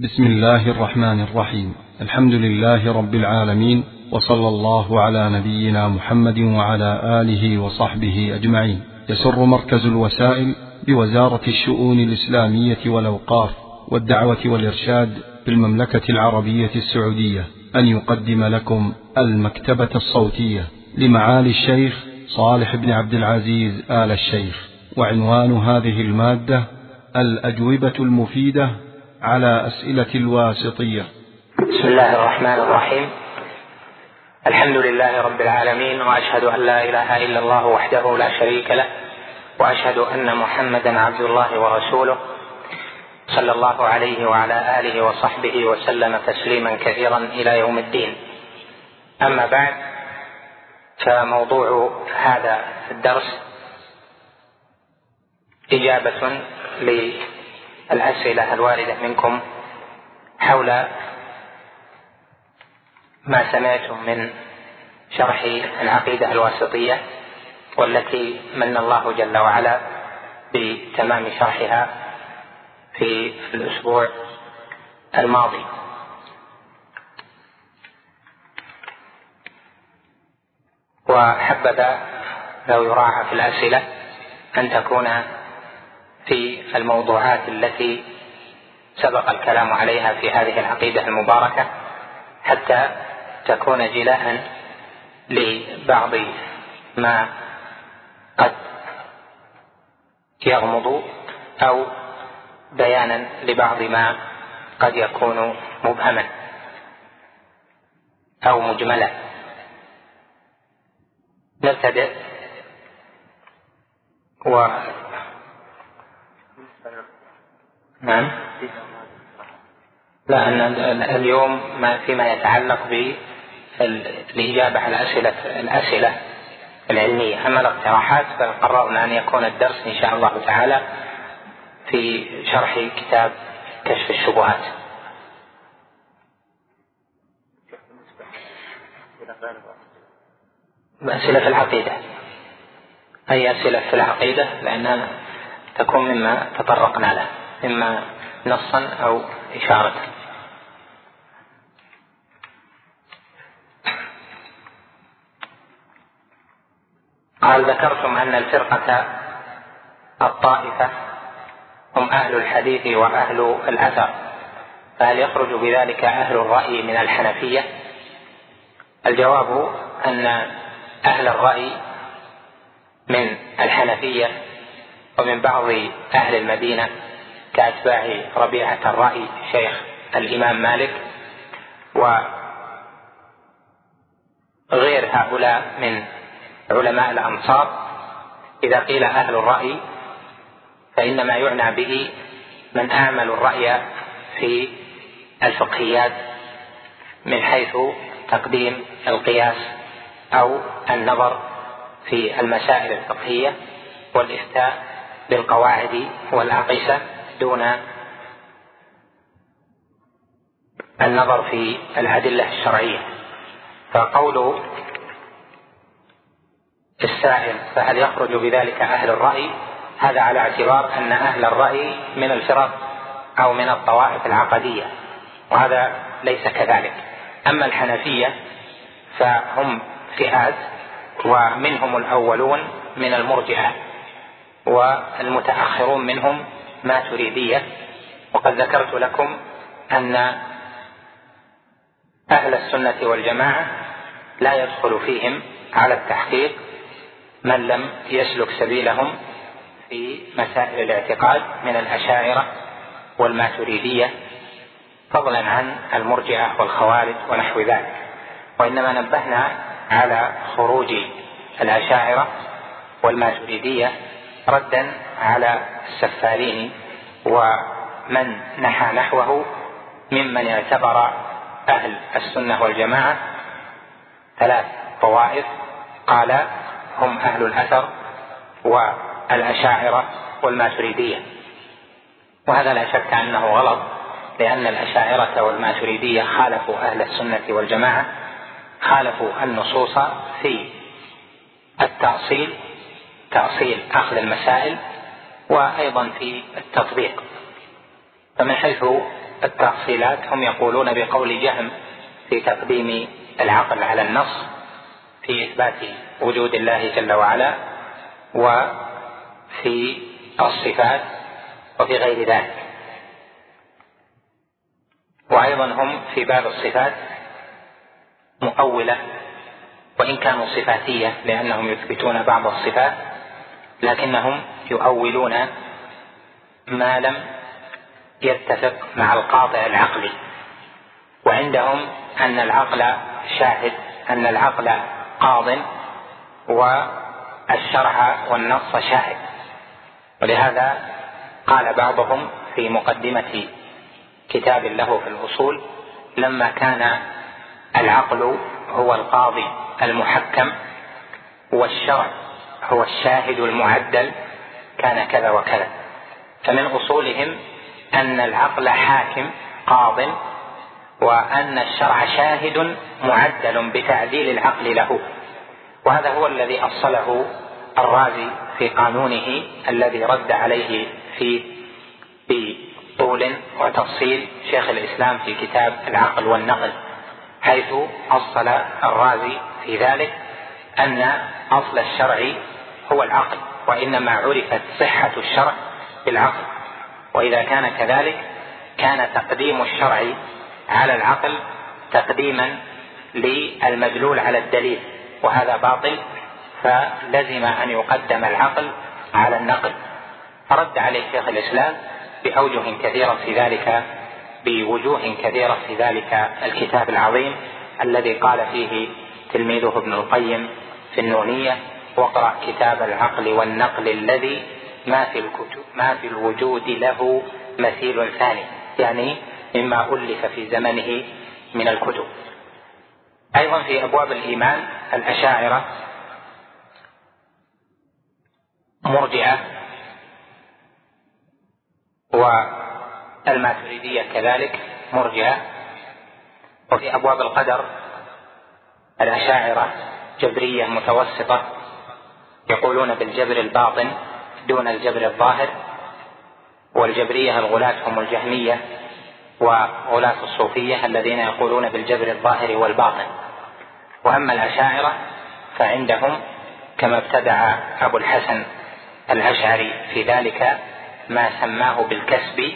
بسم الله الرحمن الرحيم. الحمد لله رب العالمين وصلى الله على نبينا محمد وعلى آله وصحبه أجمعين. يسر مركز الوسائل بوزارة الشؤون الإسلامية والأوقاف والدعوة والإرشاد بالمملكة العربية السعودية. أن يقدم لكم المكتبة الصوتية لمعالي الشيخ صالح بن عبد العزيز آل الشيخ. وعنوان هذه المادة الأجوبة المفيدة على أسئلة الواسطية. بسم الله الرحمن الرحيم. الحمد لله رب العالمين وأشهد أن لا إله إلا الله وحده لا شريك له وأشهد أن محمدا عبد الله ورسوله. صلى الله عليه وعلى آله وصحبه وسلم تسليما كثيرا إلى يوم الدين. أما بعد فموضوع هذا الدرس إجابة الأسئلة الواردة منكم حول ما سمعتم من شرح العقيدة الواسطية والتي من الله جل وعلا بتمام شرحها في الأسبوع الماضي. وحبذا لو يراعى في الأسئلة أن تكون في الموضوعات التي سبق الكلام عليها في هذه العقيدة المباركة حتى تكون جلاء لبعض ما قد يغمض أو بيانا لبعض ما قد يكون مبهما أو مجملا. نبتدئ نعم. لا أن اليوم ما فيما يتعلق بالإجابة على أسئلة الأسئلة العلمية. أما الاقتراحات فقررنا أن يكون الدرس إن شاء الله تعالى في شرح كتاب كشف الشبهات. أسئلة في العقيدة. أي أسئلة في العقيدة؟ لأنها تكون مما تطرقنا له إما نصا أو إشارة. قال ذكرتم أن الفرقة الطائفة هم أهل الحديث وأهل الأثر فهل يخرج بذلك أهل الرأي من الحنفية؟ الجواب أن أهل الرأي من الحنفية ومن بعض أهل المدينة كأتباع ربيعة الرأي شيخ الإمام مالك وغير هؤلاء من علماء الأمصار إذا قيل أهل الرأي فإنما يعنى به من أعمل الرأي في الفقهيات من حيث تقديم القياس أو النظر في المسائل الفقهية والإفتاء بالقواعد والأقيسة دون النظر في الأدلة الشرعية. فقول السائل فهل يخرج بذلك أهل الرأي؟ هذا على اعتبار أن أهل الرأي من الفرق أو من الطوائف العقدية وهذا ليس كذلك. أما الحنفية فهم فئات ومنهم الأولون من المرجئة والمتأخرون منهم ما تريدية. وقد ذكرت لكم أن أهل السنة والجماعة لا يدخل فيهم على التحقيق من لم يسلك سبيلهم في مسائل الاعتقاد من الأشاعرة والماتريدية فضلا عن المرجئة والخوارج ونحو ذلك. وإنما نبهنا على خروج الأشاعرة والماتريدية ردا على السفالين ومن نحى نحوه ممن اعتبر أهل السنة والجماعة. ثلاث طوائف قال هم أهل الأثر والأشاعرة والماتريدية. وهذا لا شك أنه غلط لأن الأشاعرة والماتريدية خالفوا أهل السنة والجماعة خالفوا النصوص في التأصيل تأصيل أخذ المسائل وأيضا في التطبيق. فمن حيث التأصيلات هم يقولون بقول جهم في تقديم العقل على النص في إثبات وجود الله جل وعلا وفي الصفات وفي غير ذلك. وأيضا هم في باب الصفات مؤولة وإن كانوا صفاتية لأنهم يثبتون بعض الصفات لكنهم يؤولون ما لم يتفق مع القاطع العقلي. وعندهم أن العقل شاهد أن العقل قاض والشرع والنص شاهد. ولهذا قال بعضهم في مقدمة كتاب له في الأصول لما كان العقل هو القاضي المحكم والشرع هو الشاهد المعدل كان كذا وكذا. فمن أصولهم أن العقل حاكم قاض وأن الشرع شاهد معدل بتعديل العقل له. وهذا هو الذي أصله الرازي في قانونه الذي رد عليه فيه بطول وتفصيل شيخ الإسلام في كتاب العقل والنقل حيث أصل الرازي في ذلك أن أصل الشرع هو العقل وإنما عرفت صحة الشرع بالعقل. وإذا كان كذلك كان تقديم الشرع على العقل تقديما للمدلول على الدليل وهذا باطل فلزم أن يقدم العقل على النقل. فرد عليه شيخ الإسلام بأوجه كثيرة في ذلك بوجوه كثيرة في ذلك الكتاب العظيم الذي قال فيه تلميذه ابن القيم في النونية واقرأ كتاب العقل والنقل الذي ما في الكتب ما في الوجود له مثيل ثاني. يعني مما ألف في زمنه من الكتب. أيضا في أبواب الإيمان الأشاعرة مرجعه والماتريدية كذلك مرجعه وفي أبواب القدر الأشاعرة جبرية متوسطة يقولون بالجبر الباطن دون الجبر الظاهر والجبرية الغلاة هم الجهمية وغلاة الصوفية الذين يقولون بالجبر الظاهر والباطن. وأما الأشاعرة فعندهم كما ابتدع أبو الحسن الأشعري في ذلك ما سماه بالكسب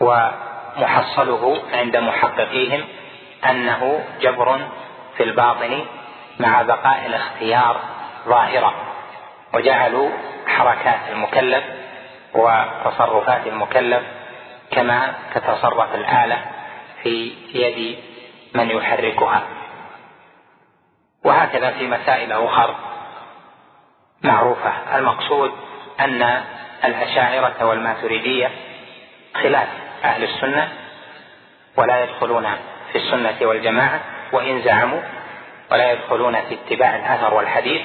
ومحصله عند محققيهم أنه جبر في الباطن مع بقاء الاختيار ظاهرا وجعلوا حركات المكلف وتصرفات المكلف كما تتصرف الآلة في يد من يحركها. وهكذا في مسائل أخر معروفة. المقصود أن الأشاعرة والماتريدية خلاف أهل السنة ولا يدخلون في السنة والجماعة وإن زعموا ولا يدخلون في اتباع الأثر والحديث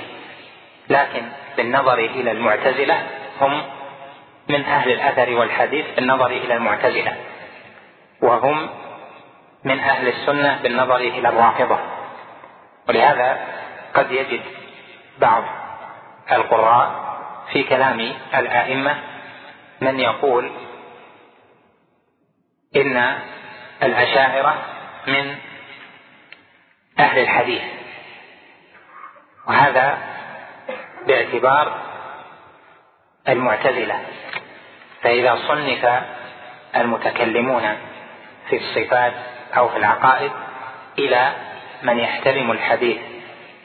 لكن بالنظر إلى المعتزلة هم من أهل الأثر والحديث بالنظر إلى المعتزلة وهم من أهل السنة بالنظر إلى الرافضة. ولهذا قد يجد بعض القراء في كلام الآئمة من يقول إن الأشاعرة من أهل الحديث وهذا باعتبار المعتزلة. فإذا صنف المتكلمون في الصفات أو في العقائد إلى من يحترم الحديث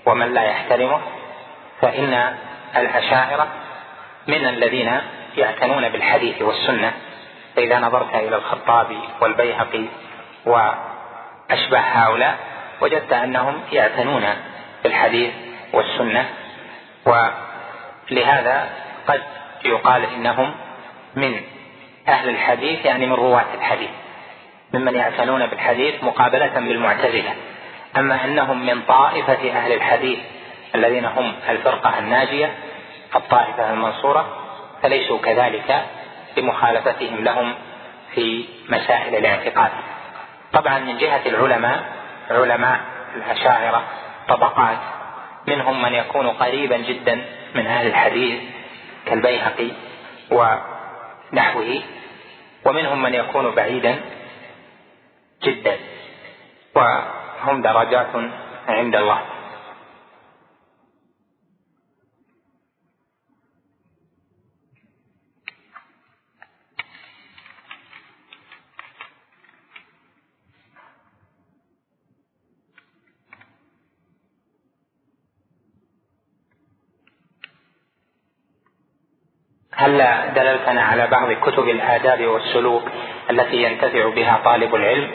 ومن لا يحترمه فإن الأشاعرة من الذين يعتنون بالحديث والسنة. فإذا نظرت إلى الخطابي والبيهقي وأشباه هؤلاء وجدت أنهم يعتنون بالحديث والسنة. ولهذا قد يقال إنهم من أهل الحديث يعني من رواة الحديث ممن يعتنون بالحديث مقابلة بالمعتزلة. أما أنهم من طائفة أهل الحديث الذين هم الفرقة الناجية الطائفة المنصورة فليسوا كذلك بمخالفتهم لهم في مسائل الاعتقاد. طبعا من جهة العلماء علماء الأشاعرة طبقات منهم من يكون قريبا جدا من أهل الحديث كالبيهقي ونحوه ومنهم من يكون بعيدا جدا وهم درجات عند الله. هل دللتنا على بعض كتب الآداب والسلوك التي ينتفع بها طالب العلم؟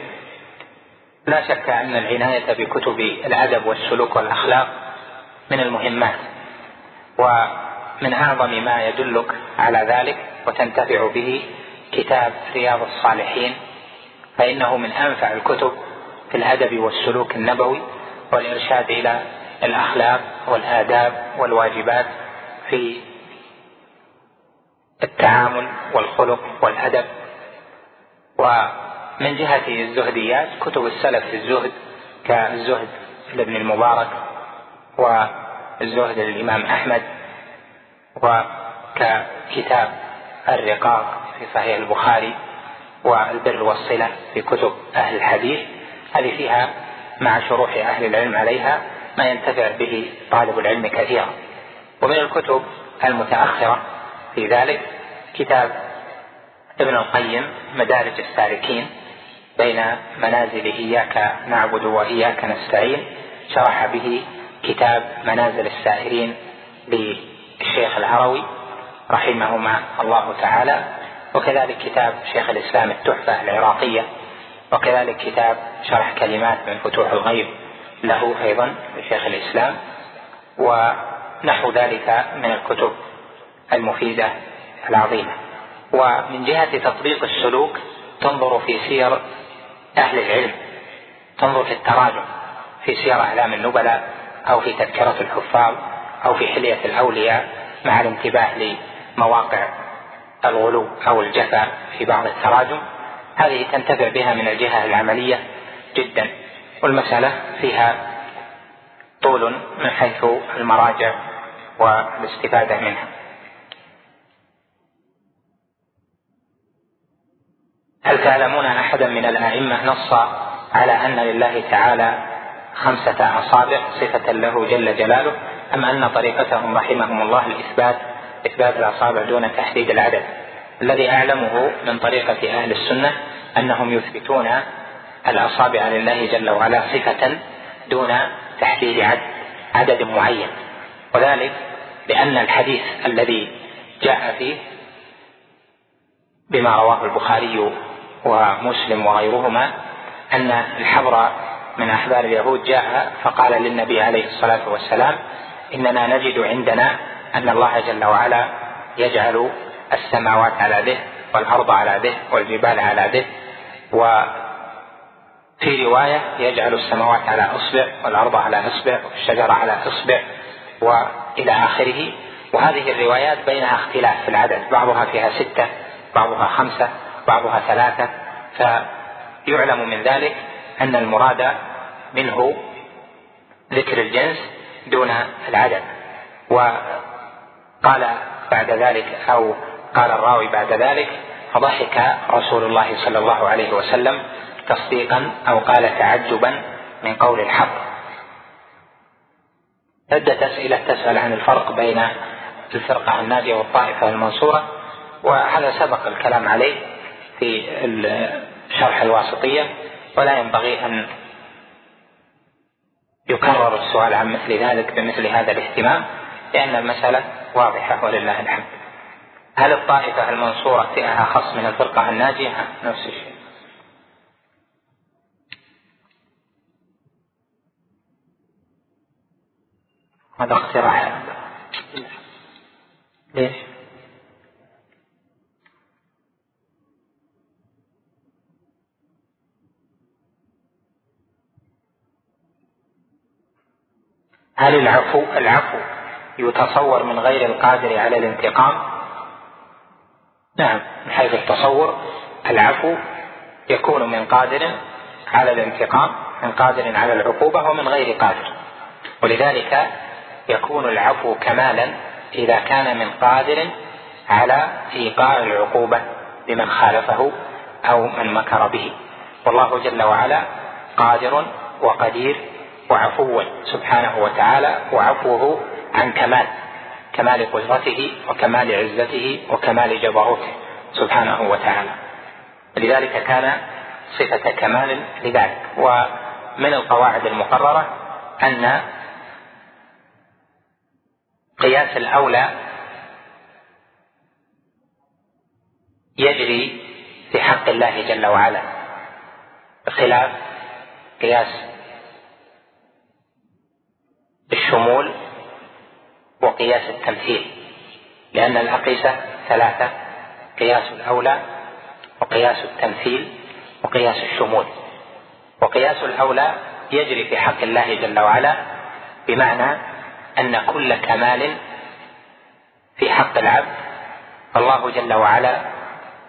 لا شك أن العناية بكتب الأدب والسلوك والأخلاق من المهمات ومن أعظم ما يدلك على ذلك وتنتفع به كتاب رياض الصالحين فإنه من أنفع الكتب في الأدب والسلوك النبوي والإرشاد إلى الأخلاق والآداب والواجبات في التعامل والخلق والأدب. ومن جهة الزهديات كتب السلف في الزهد كالزهد لابن المبارك والزهد للإمام أحمد وككتاب الرقاق في صحيح البخاري والبر والصلة في كتب أهل الحديث. هذه فيها مع شروح أهل العلم عليها ما ينتفع به طالب العلم كثيرا. ومن الكتب المتأخرة في ذلك كتاب ابن القيم مدارج السالكين بين منازل إياك نعبد وإياك نستعين. شرح به كتاب منازل السائرين للشيخ الهروي رحمهما الله تعالى. وكذلك كتاب شيخ الإسلام التحفة العراقية. وكذلك كتاب شرح كلمات من فتوح الغيب له أيضا لشيخ الإسلام. ونحو ذلك من الكتب. المفيدة العظيمة. ومن جهة تطبيق السلوك تنظر في سير أهل العلم تنظر في التراجم في سير أعلام النبلاء أو في تذكرة الحفاظ أو في حلية الأولياء مع الانتباه لمواقع الغلو أو الجفا في بعض التراجم. هذه تنتفع بها من الجهة العملية جدا. والمسألة فيها طول من حيث المراجع والاستفادة منها. هل تعلمون أحدا من الأئمة نص على أن لله تعالى خمسة أصابع صفة له جل جلاله أم أن طريقتهم رحمهم الله الاثبات إثبات الأصابع دون تحديد العدد؟ الذي أعلمه من طريقة أهل السنة أنهم يثبتون الأصابع لله جل وعلا صفة دون تحديد عدد عدد معين. وذلك لأن الحديث الذي جاء فيه بما رواه البخاري ومسلم وغيرهما أن الحبر من أحبار اليهود جاء فقال للنبي عليه الصلاة والسلام إننا نجد عندنا أن الله جل وعلا يجعل السماوات على ذه والأرض على ذه والجبال على ذه وفي رواية يجعل السماوات على إصبع والأرض على إصبع والشجرة على إصبع وإلى آخره. وهذه الروايات بينها اختلاف في العدد بعضها فيها ستة بعضها خمسة. بعضها ثلاثة فيعلم من ذلك أن المراد منه ذكر الجنس دون العدد. وقال بعد ذلك أو قال الراوي بعد ذلك فضحك رسول الله صلى الله عليه وسلم تصديقا أو قال تعجبا من قول الحق. عدة أسئلة تسأل عن الفرق بين الفرقة الناجية والطائفة المنصورة وهذا سبق الكلام عليه. في شرح الواسطية ولا ينبغي أن يكرر السؤال عن مثل ذلك بمثل هذا الاهتمام لأن المسألة واضحة ولله الحمد هل الطائفة المنصورة فئة أخص من الفرقة الناجية؟ نفس الشيء هذا اقتراح ليش؟ هل العفو؟ العفو. يتصور من غير القادر على الانتقام؟ نعم من حيث التصور العفو يكون من قادر على الانتقام من قادر على العقوبة ومن غير قادر. ولذلك يكون العفو كمالا إذا كان من قادر على إيقاع العقوبة لمن خالفه أو من مكر به. والله جل وعلا قادر وقدير وعفو سبحانه وتعالى وعفوه عن كمال كمال قدرته وكمال عزته وكمال جبروته سبحانه وتعالى. لذلك كان صفة كمال لذلك. ومن القواعد المقررة أن قياس الأولى يجري في حق الله جل وعلا بخلاف قياس الشمول وقياس التمثيل لأن الأقيسة ثلاثة قياس الأولى وقياس التمثيل وقياس الشمول. وقياس الأولى يجري في حق الله جل وعلا بمعنى أن كل كمال في حق العبد فالله جل وعلا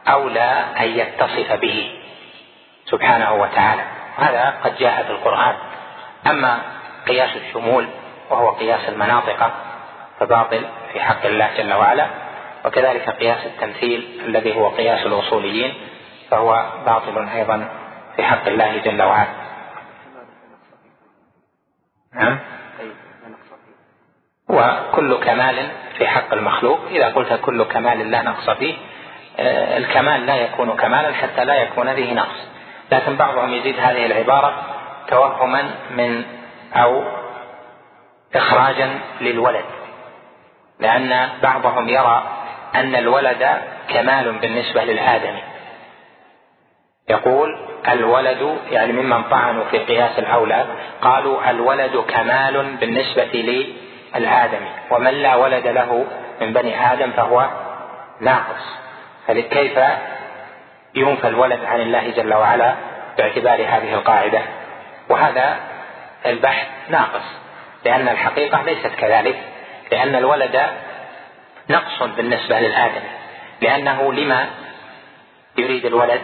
أولى أن يتصف به سبحانه وتعالى. هذا قد جاء في القرآن. أما قياس الشمول وهو قياس المناطق فباطل في حق الله جل وعلا. وكذلك قياس التمثيل الذي هو قياس الأصوليين فهو باطل أيضا في حق الله جل وعلا. نعم. وكل كمال في حق المخلوق. إذا قلت كل كمال لا نقص فيه آه، الكمال لا يكون كمالا حتى لا يكون به نقص. لكن بعضهم يزيد هذه العبارة توهما من أو إخراجا للولد. لأن بعضهم يرى أن الولد كمال بالنسبة للآدمي. يقول الولد يعني ممن طعنوا في قياس الأولاد قالوا الولد كمال بالنسبة للآدمي. ومن لا ولد له من بني آدم فهو ناقص. فكيف ينفى الولد عن الله جل وعلا باعتبار هذه القاعدة؟ وهذا البحث ناقص. لأن الحقيقة ليست كذلك لأن الولد نقص بالنسبة للآدم لأنه لما يريد الولد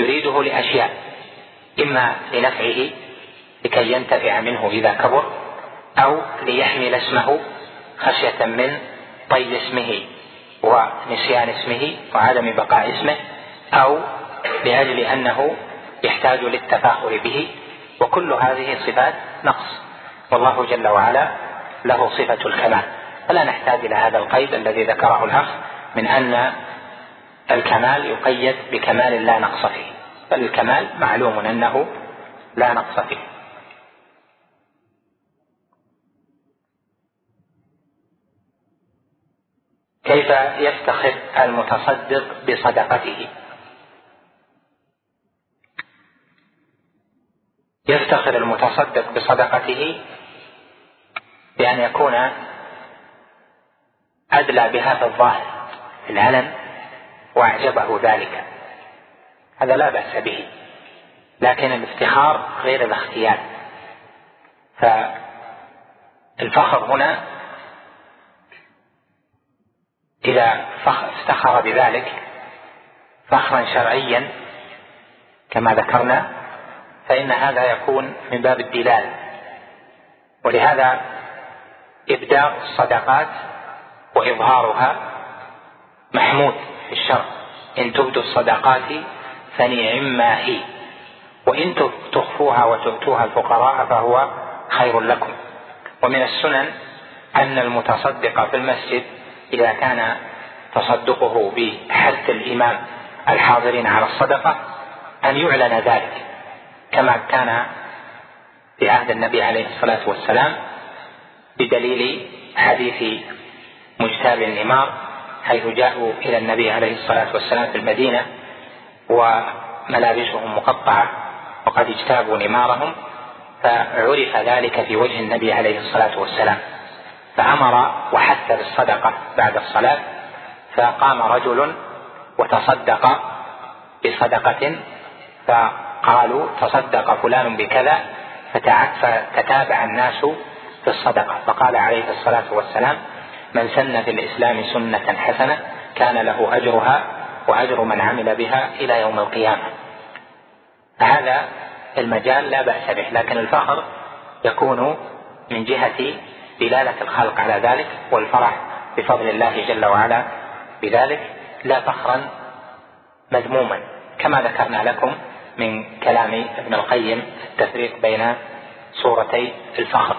يريده لأشياء إما لنفعه لكي ينتفع منه إذا كبر أو ليحمل اسمه خشية من طي اسمه ونسيان اسمه وعدم بقاء اسمه أو لأجل أنه يحتاج للتفاخر به وكل هذه صفات نقص. والله جل وعلا له صفة الكمال. فلا نحتاج إلى هذا القيد الذي ذكره الأخ من أن الكمال يقيد بكمال لا نقص فيه. بل الكمال معلوم أنه لا نقص فيه. كيف يفتخر المتصدق بصدقته؟ يفتخر المتصدق بصدقته بأن يكون أدلى في الظاهر في العلن وأعجبه ذلك. هذا لا بأس به لكن الافتخار غير الاختيار فالفخر هنا إذا افتخر بذلك فخرا شرعيا كما ذكرنا فإن هذا يكون من باب الدلال. ولهذا إبداء الصدقات وإظهارها محمود في الشرع إن تبدوا الصدقات فنعم ما هي. وإن تخفوها وتؤتوها الفقراء فهو خير لكم. ومن السنن أن المتصدق في المسجد إذا كان تصدقه بحث الإمام الحاضرين على الصدقة أن يعلن ذلك كما كان في عهد النبي عليه الصلاة والسلام بدليل حديث مجتاب النمار حيث جاءوا إلى النبي عليه الصلاة والسلام في المدينة وملابسهم مقطعة وقد اجتابوا نمارهم فعرف ذلك في وجه النبي عليه الصلاة والسلام. فأمر وحث بالصدقة بعد الصلاة فقام رجل وتصدق بصدقة فقالوا تصدق فلان بكذا فتتابع الناس في الصدقة. فقال عليه الصلاة والسلام من سن في الإسلام سنة حسنة كان له أجرها وأجر من عمل بها إلى يوم القيامة. فهذا المجال لا بأس به لكن الفخر يكون من جهة دلالة الخلق على ذلك والفرح بفضل الله جل وعلا بذلك لا فخرا مذموما. كما ذكرنا لكم من كلام ابن القيم التفريق بين صورتي الفخر.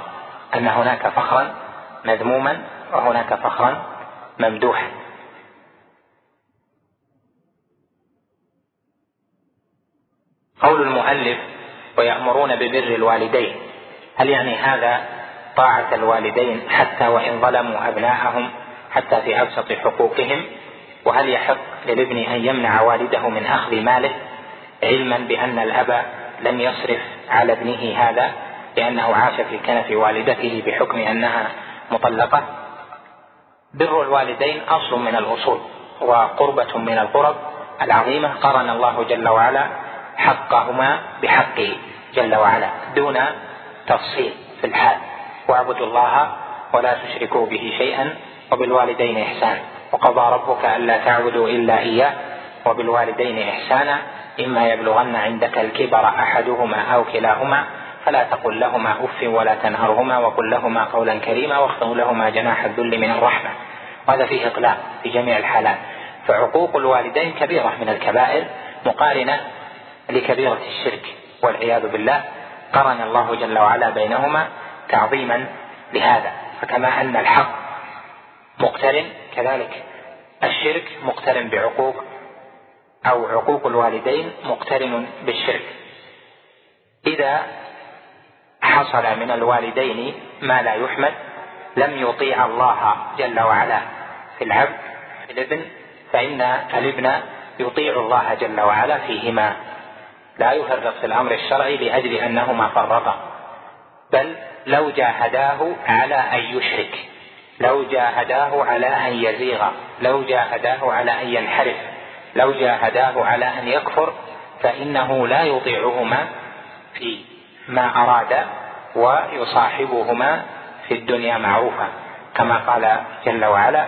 أن هناك فخرا مذموما وهناك فخرا ممدوحا. قول المؤلف ويأمرون ببر الوالدين هل يعني هذا طاعة الوالدين حتى وإن ظلموا أبناءهم حتى في أبسط حقوقهم؟ وهل يحق للابن أن يمنع والده من أخذ ماله علما بأن الأب لم يصرف على ابنه هذا؟ لأنه عاش في كنف والدته بحكم أنها مطلقة. بر الوالدين أصل من الأصول وقربة من القرب العظيمة. قرن الله جل وعلا حقهما بحقه جل وعلا دون تفصيل في الحال. واعبدوا الله ولا تشركوا به شيئا وبالوالدين إحسانا. وقضى ربك ألا تعبدوا إلا إياه وبالوالدين إحسانا. إما يبلغن عندك الكبر أحدهما أو كلاهما فلا تقل لهما أف ولا تنهرهما وقل لهما قولا كريما واخفض لهما جناح الذل من الرحمة. وهذا فيه اطلاق في جميع الحالات. فعقوق الوالدين كبيرة من الكبائر مقارنة لكبيرة الشرك والعياذ بالله. قرن الله جل وعلا بينهما تعظيما لهذا. فكما أن الحق مقترن كذلك الشرك مقترن بعقوق أو عقوق الوالدين مقترن بالشرك. إذا حصل من الوالدين ما لا يحمد لم يطيع الله جل وعلا. في العبد في الابن فإن الابن يطيع الله جل وعلا فيهما. لا يفرط في الأمر الشرعي لأجل أنهما فرطا. بل لو جاهداه على أن يشرك لو جاهداه على أن يزيغ لو جاهداه على أن ينحرف لو جاهداه على أن يكفر فإنه لا يطيعهما في ما أراد ويصاحبهما في الدنيا معروفا كما قال جل وعلا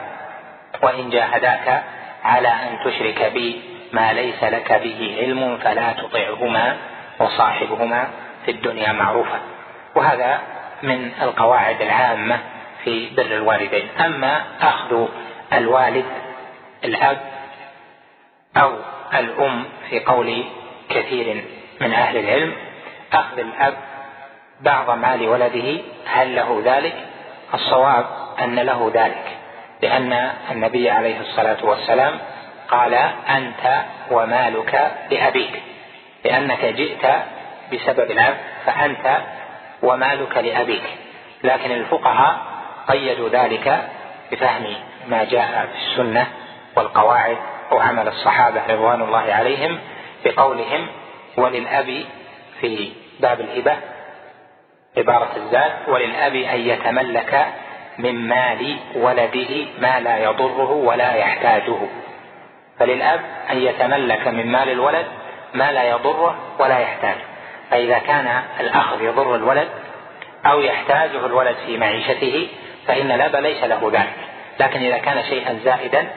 وإن جاهداك على أن تشرك بي ما ليس لك به علم فلا تطعهما وصاحبهما في الدنيا معروفا. وهذا من القواعد العامة في بر الوالدين. أما أخذ الوالد الأب أو الأم في قول كثير من أهل العلم أخذ الأب بعض مال ولده هل له ذلك؟ الصواب أن له ذلك لأن النبي عليه الصلاة والسلام قال أنت ومالك لأبيك لأنك جئت بسبب العبد فأنت ومالك لأبيك. لكن الفقهاء قيدوا ذلك بفهم ما جاء في السنة والقواعد وعمل الصحابة رضوان الله عليهم بقولهم وللأب في باب الهبة عبارة الزاد وللأب أن يتملك من مال ولده ما لا يضره ولا يحتاجه. فللأب أن يتملك من مال الولد ما لا يضره ولا يحتاجه. فإذا كان الأخذ يضر الولد أو يحتاجه الولد في معيشته فإن الأب ليس له ذلك. لكن إذا كان شيئا زائدا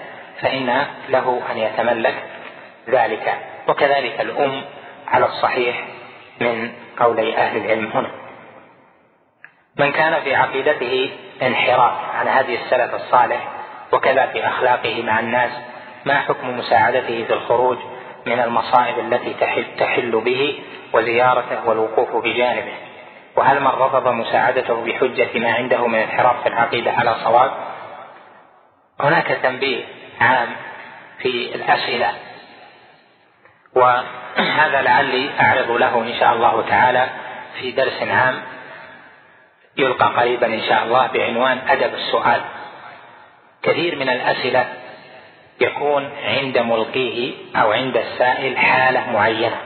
فإن له أن يتملك ذلك. وكذلك الأم على الصحيح من قولي أهل العلم هنا. من كان في عقيدته انحراف عن هدي السلف الصالح وكذا في أخلاقه مع الناس ما حكم مساعدته في الخروج من المصائب التي تحل, تحل به وزيارته والوقوف بجانبه؟ وهل من رفض مساعدته بحجة ما عنده من انحراف في العقيدة على صواب؟ هناك تنبيه عام في الأسئلة وهذا لعلي أعرض له إن شاء الله تعالى في درس عام. يلقى قريبا إن شاء الله بعنوان أدب السؤال. كثير من الأسئلة يكون عند ملقيه أو عند السائل حالة معينة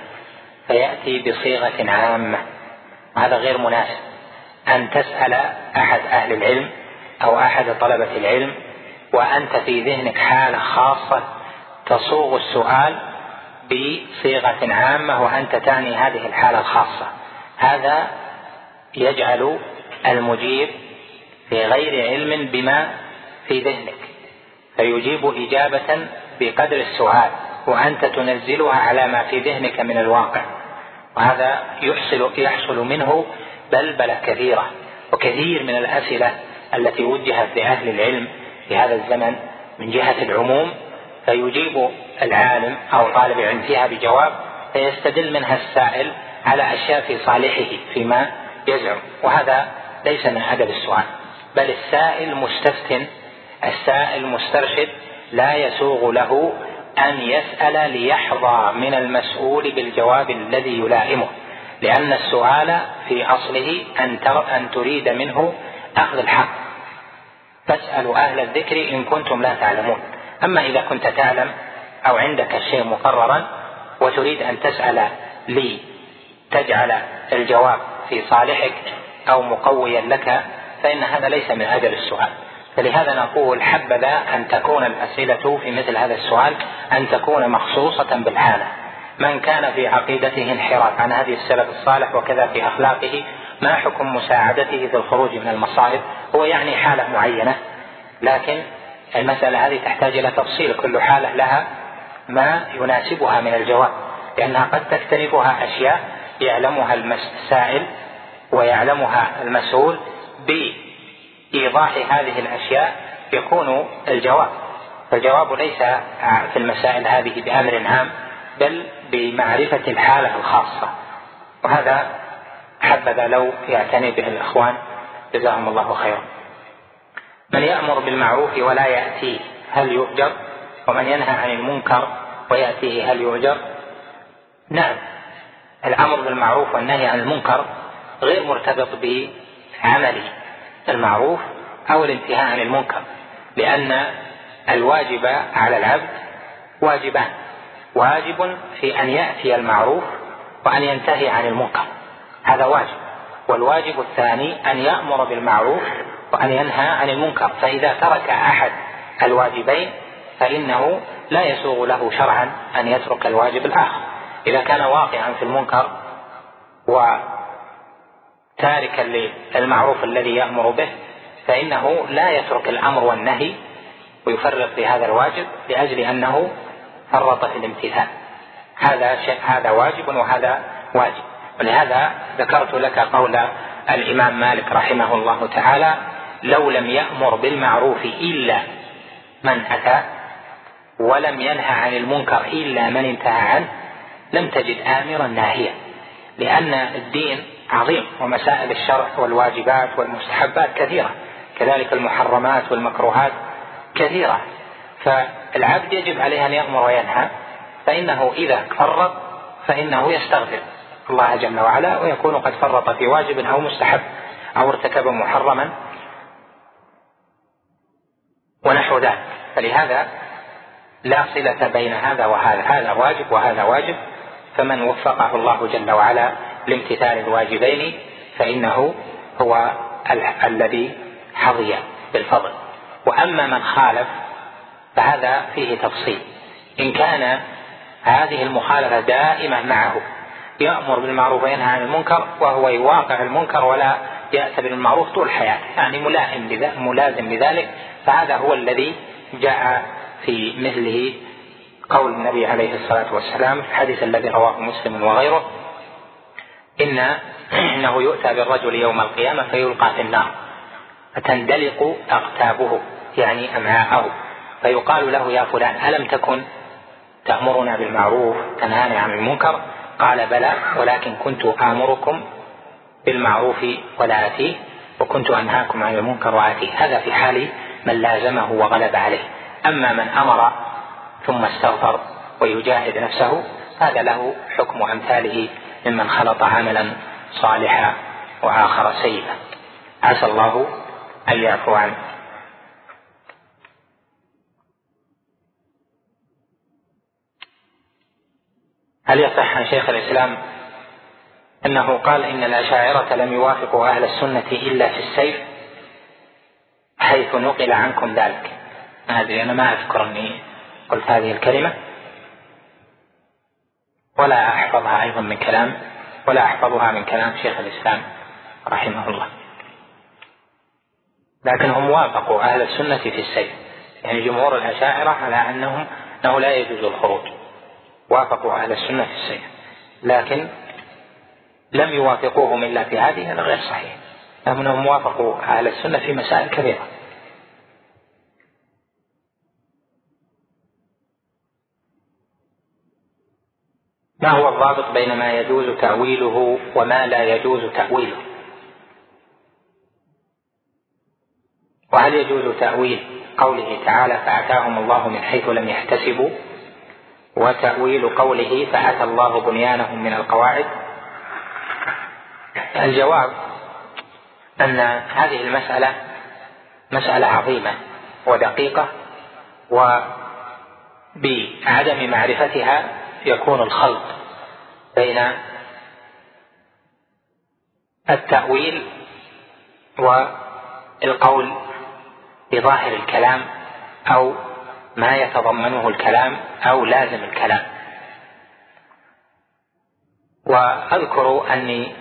فيأتي بصيغة عامة. هذا غير مناسب. أن تسأل أحد أهل العلم أو أحد طلبة العلم وأنت في ذهنك حالة خاصة تصوغ السؤال بصيغة عامة وأنت تعني هذه الحالة الخاصة. هذا يجعل المجيب في غير علم بما في ذهنك فيجيب إجابة بقدر السؤال وأنت تنزلها على ما في ذهنك من الواقع. وهذا يحصل يحصل منه بلبلة كثيرة وكثير من الأسئلة التي وجهت لأهل العلم في هذا الزمن من جهة العموم فيجيب العالم أو طالب العلم فيها بجواب فيستدل منها السائل على أشياء في صالحه فيما يزعم. وهذا ليس من أدب السؤال بل السائل مستفت السائل مسترشد لا يسوغ له أن يسأل ليحظى من المسؤول بالجواب الذي يلائمه لأن السؤال في أصله أن أن تريد منه أخذ الحق. فاسألوا أهل الذكر إن كنتم لا تعلمون. أما إذا كنت تعلم أو عندك الشيء مقررا وتريد أن تسأل لي تجعل الجواب في صالحك أو مقويا لك فإن هذا ليس من أجل السؤال. فلهذا نقول حبذا أن تكون الأسئلة في مثل هذا السؤال أن تكون مخصوصة بالحالة من كان في عقيدته انحراف عن هذه السلف الصالح وكذا في أخلاقه ما حكم مساعدته في الخروج من المصائب؟ هو يعني حالة معينة. لكن المسألة هذه تحتاج إلى تفصيل كل حالة لها ما يناسبها من الجواب. لأنها قد تكتنفها أشياء يعلمها السائل ويعلمها المسؤول بإيضاح هذه الأشياء يكون الجواب. فالجواب ليس في المسائل هذه بأمر عام بل بمعرفة الحالة الخاصة. وهذا حبذا لو يعتني به الإخوان. جزاهم الله خيرا. من يأمر بالمعروف ولا يأتيه هل يؤجر؟ ومن ينهى عن المنكر ويأتيه هل يؤجر؟ نعم الأمر بالمعروف والنهي عن المنكر غير مرتبط بعمل المعروف أو الانتهاء عن المنكر لأن الواجب على العبد واجبان واجب في أن يأتي المعروف وأن ينتهي عن المنكر هذا واجب والواجب الثاني أن يأمر بالمعروف وأن ينهى عن المنكر فإذا ترك أحد الواجبين فإنه لا يسوغ له شرعا أن يترك الواجب الآخر إذا كان واقعا في المنكر وتاركا للمعروف الذي يأمر به فإنه لا يترك الأمر والنهي ويفرط في هذا الواجب لأجل أنه فرط في الامتثال. هذا شيء هذا واجب وهذا واجب. ولهذا ذكرت لك قول الإمام مالك رحمه الله تعالى لو لم يأمر بالمعروف إلا من أتى ولم ينهى عن المنكر إلا من انتهى عنه لم تجد آمرا ناهيا لأن الدين عظيم ومسائل الشرع والواجبات والمستحبات كثيرة. كذلك المحرمات والمكروهات كثيرة. فالعبد يجب عليه أن يأمر وينهى فإنه إذا فرط فإنه يستغفر الله جل وعلا ويكون قد فرط في واجب أو مستحب أو ارتكب محرما ونحو ذلك. فلهذا لا صلة بين هذا وهذا هذا واجب وهذا واجب. فمن وفقه الله جل وعلا لامتثال الواجبين فإنه هو الذي حظي بالفضل. وأما من خالف فهذا فيه تفصيل. إن كان هذه المخالفة دائمة معه يأمر بالمعروف وينهى عن المنكر وهو يواقع المنكر ولا يأتي بالمعروف طول حياته يعني ملائم ملازم لذلك فهذا هو الذي جاء في مثله قول النبي عليه الصلاة والسلام الحديث الذي رواه مسلم وغيره. إن إنه يؤتى بالرجل يوم القيامة فيلقى في النار فتندلق أقتابه يعني أمعاءه فيقال له يا فلان ألم تكن تأمرنا بالمعروف تنهانا عن المنكر؟ قال بلى ولكن كنت آمركم بالمعروف ولا آتيه وكنت أنهاكم عن المنكر وآتيه. هذا في حال من لازمه وغلب عليه. أما من أمر ثم استغفر ويجاهد نفسه هذا له حكم أمثاله ممن خلط عملا صالحا وآخر سيئا عسى الله أن يعفو عنه. هل يصح عن شيخ الإسلام أنه قال إن الأشاعرة لم يوافقوا أهل السنة إلا في السيف حيث نقل عنكم ذلك؟ ما أدري أنا ما أذكر أني قلت هذه الكلمة. ولا أحفظها أيضا من كلام ولا أحفظها من كلام شيخ الإسلام رحمه الله. لكنهم وافقوا أهل السنة في السيف يعني جمهور الأشاعرة على أنهم أنه لا يجوز الخروج. وافقوا أهل السنة في السيف لكن لم يوافقوهم إلا في هذه هذا غير صحيح. لأنهم وافقوا أهل السنة في مسائل كثيرة ما هو الضابط بين ما يجوز تأويله وما لا يجوز تأويله؟ وهل يجوز تأويل قوله تعالى فأتاهم الله من حيث لم يحتسبوا؟ وتأويل قوله فأتى الله بنيانهم من القواعد؟ الجواب أن هذه المسألة مسألة عظيمة ودقيقة وبعدم معرفتها يكون الخلط بين التأويل والقول بظاهر الكلام أو ما يتضمنه الكلام أو لازم الكلام. وأذكر أني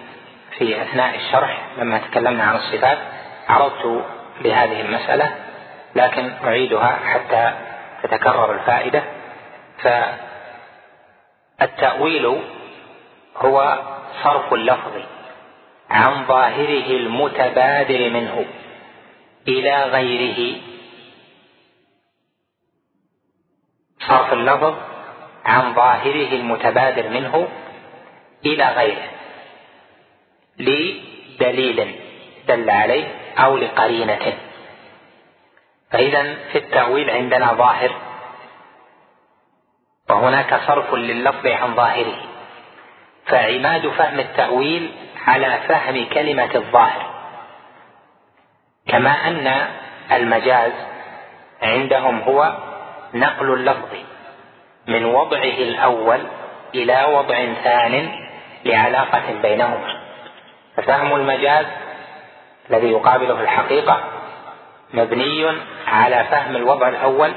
في أثناء الشرح لما تكلمنا عن الصفات عرضت لهذه المسألة لكن أعيدها حتى تتكرر الفائدة. فالتأويل هو صرف اللفظ عن ظاهره المتبادر منه إلى غيره. صرف اللفظ عن ظاهره المتبادر منه إلى غيره لدليل دل عليه أو لقرينة. فإذا في التأويل عندنا ظاهر وهناك صرف لللفظ عن ظاهره. فعماد فهم التأويل على فهم كلمة الظاهر. كما أن المجاز عندهم هو نقل اللفظ من وضعه الأول إلى وضع ثان لعلاقة بينهما. ففهم المجاز الذي يقابله الحقيقة مبني على فهم الوضع الأول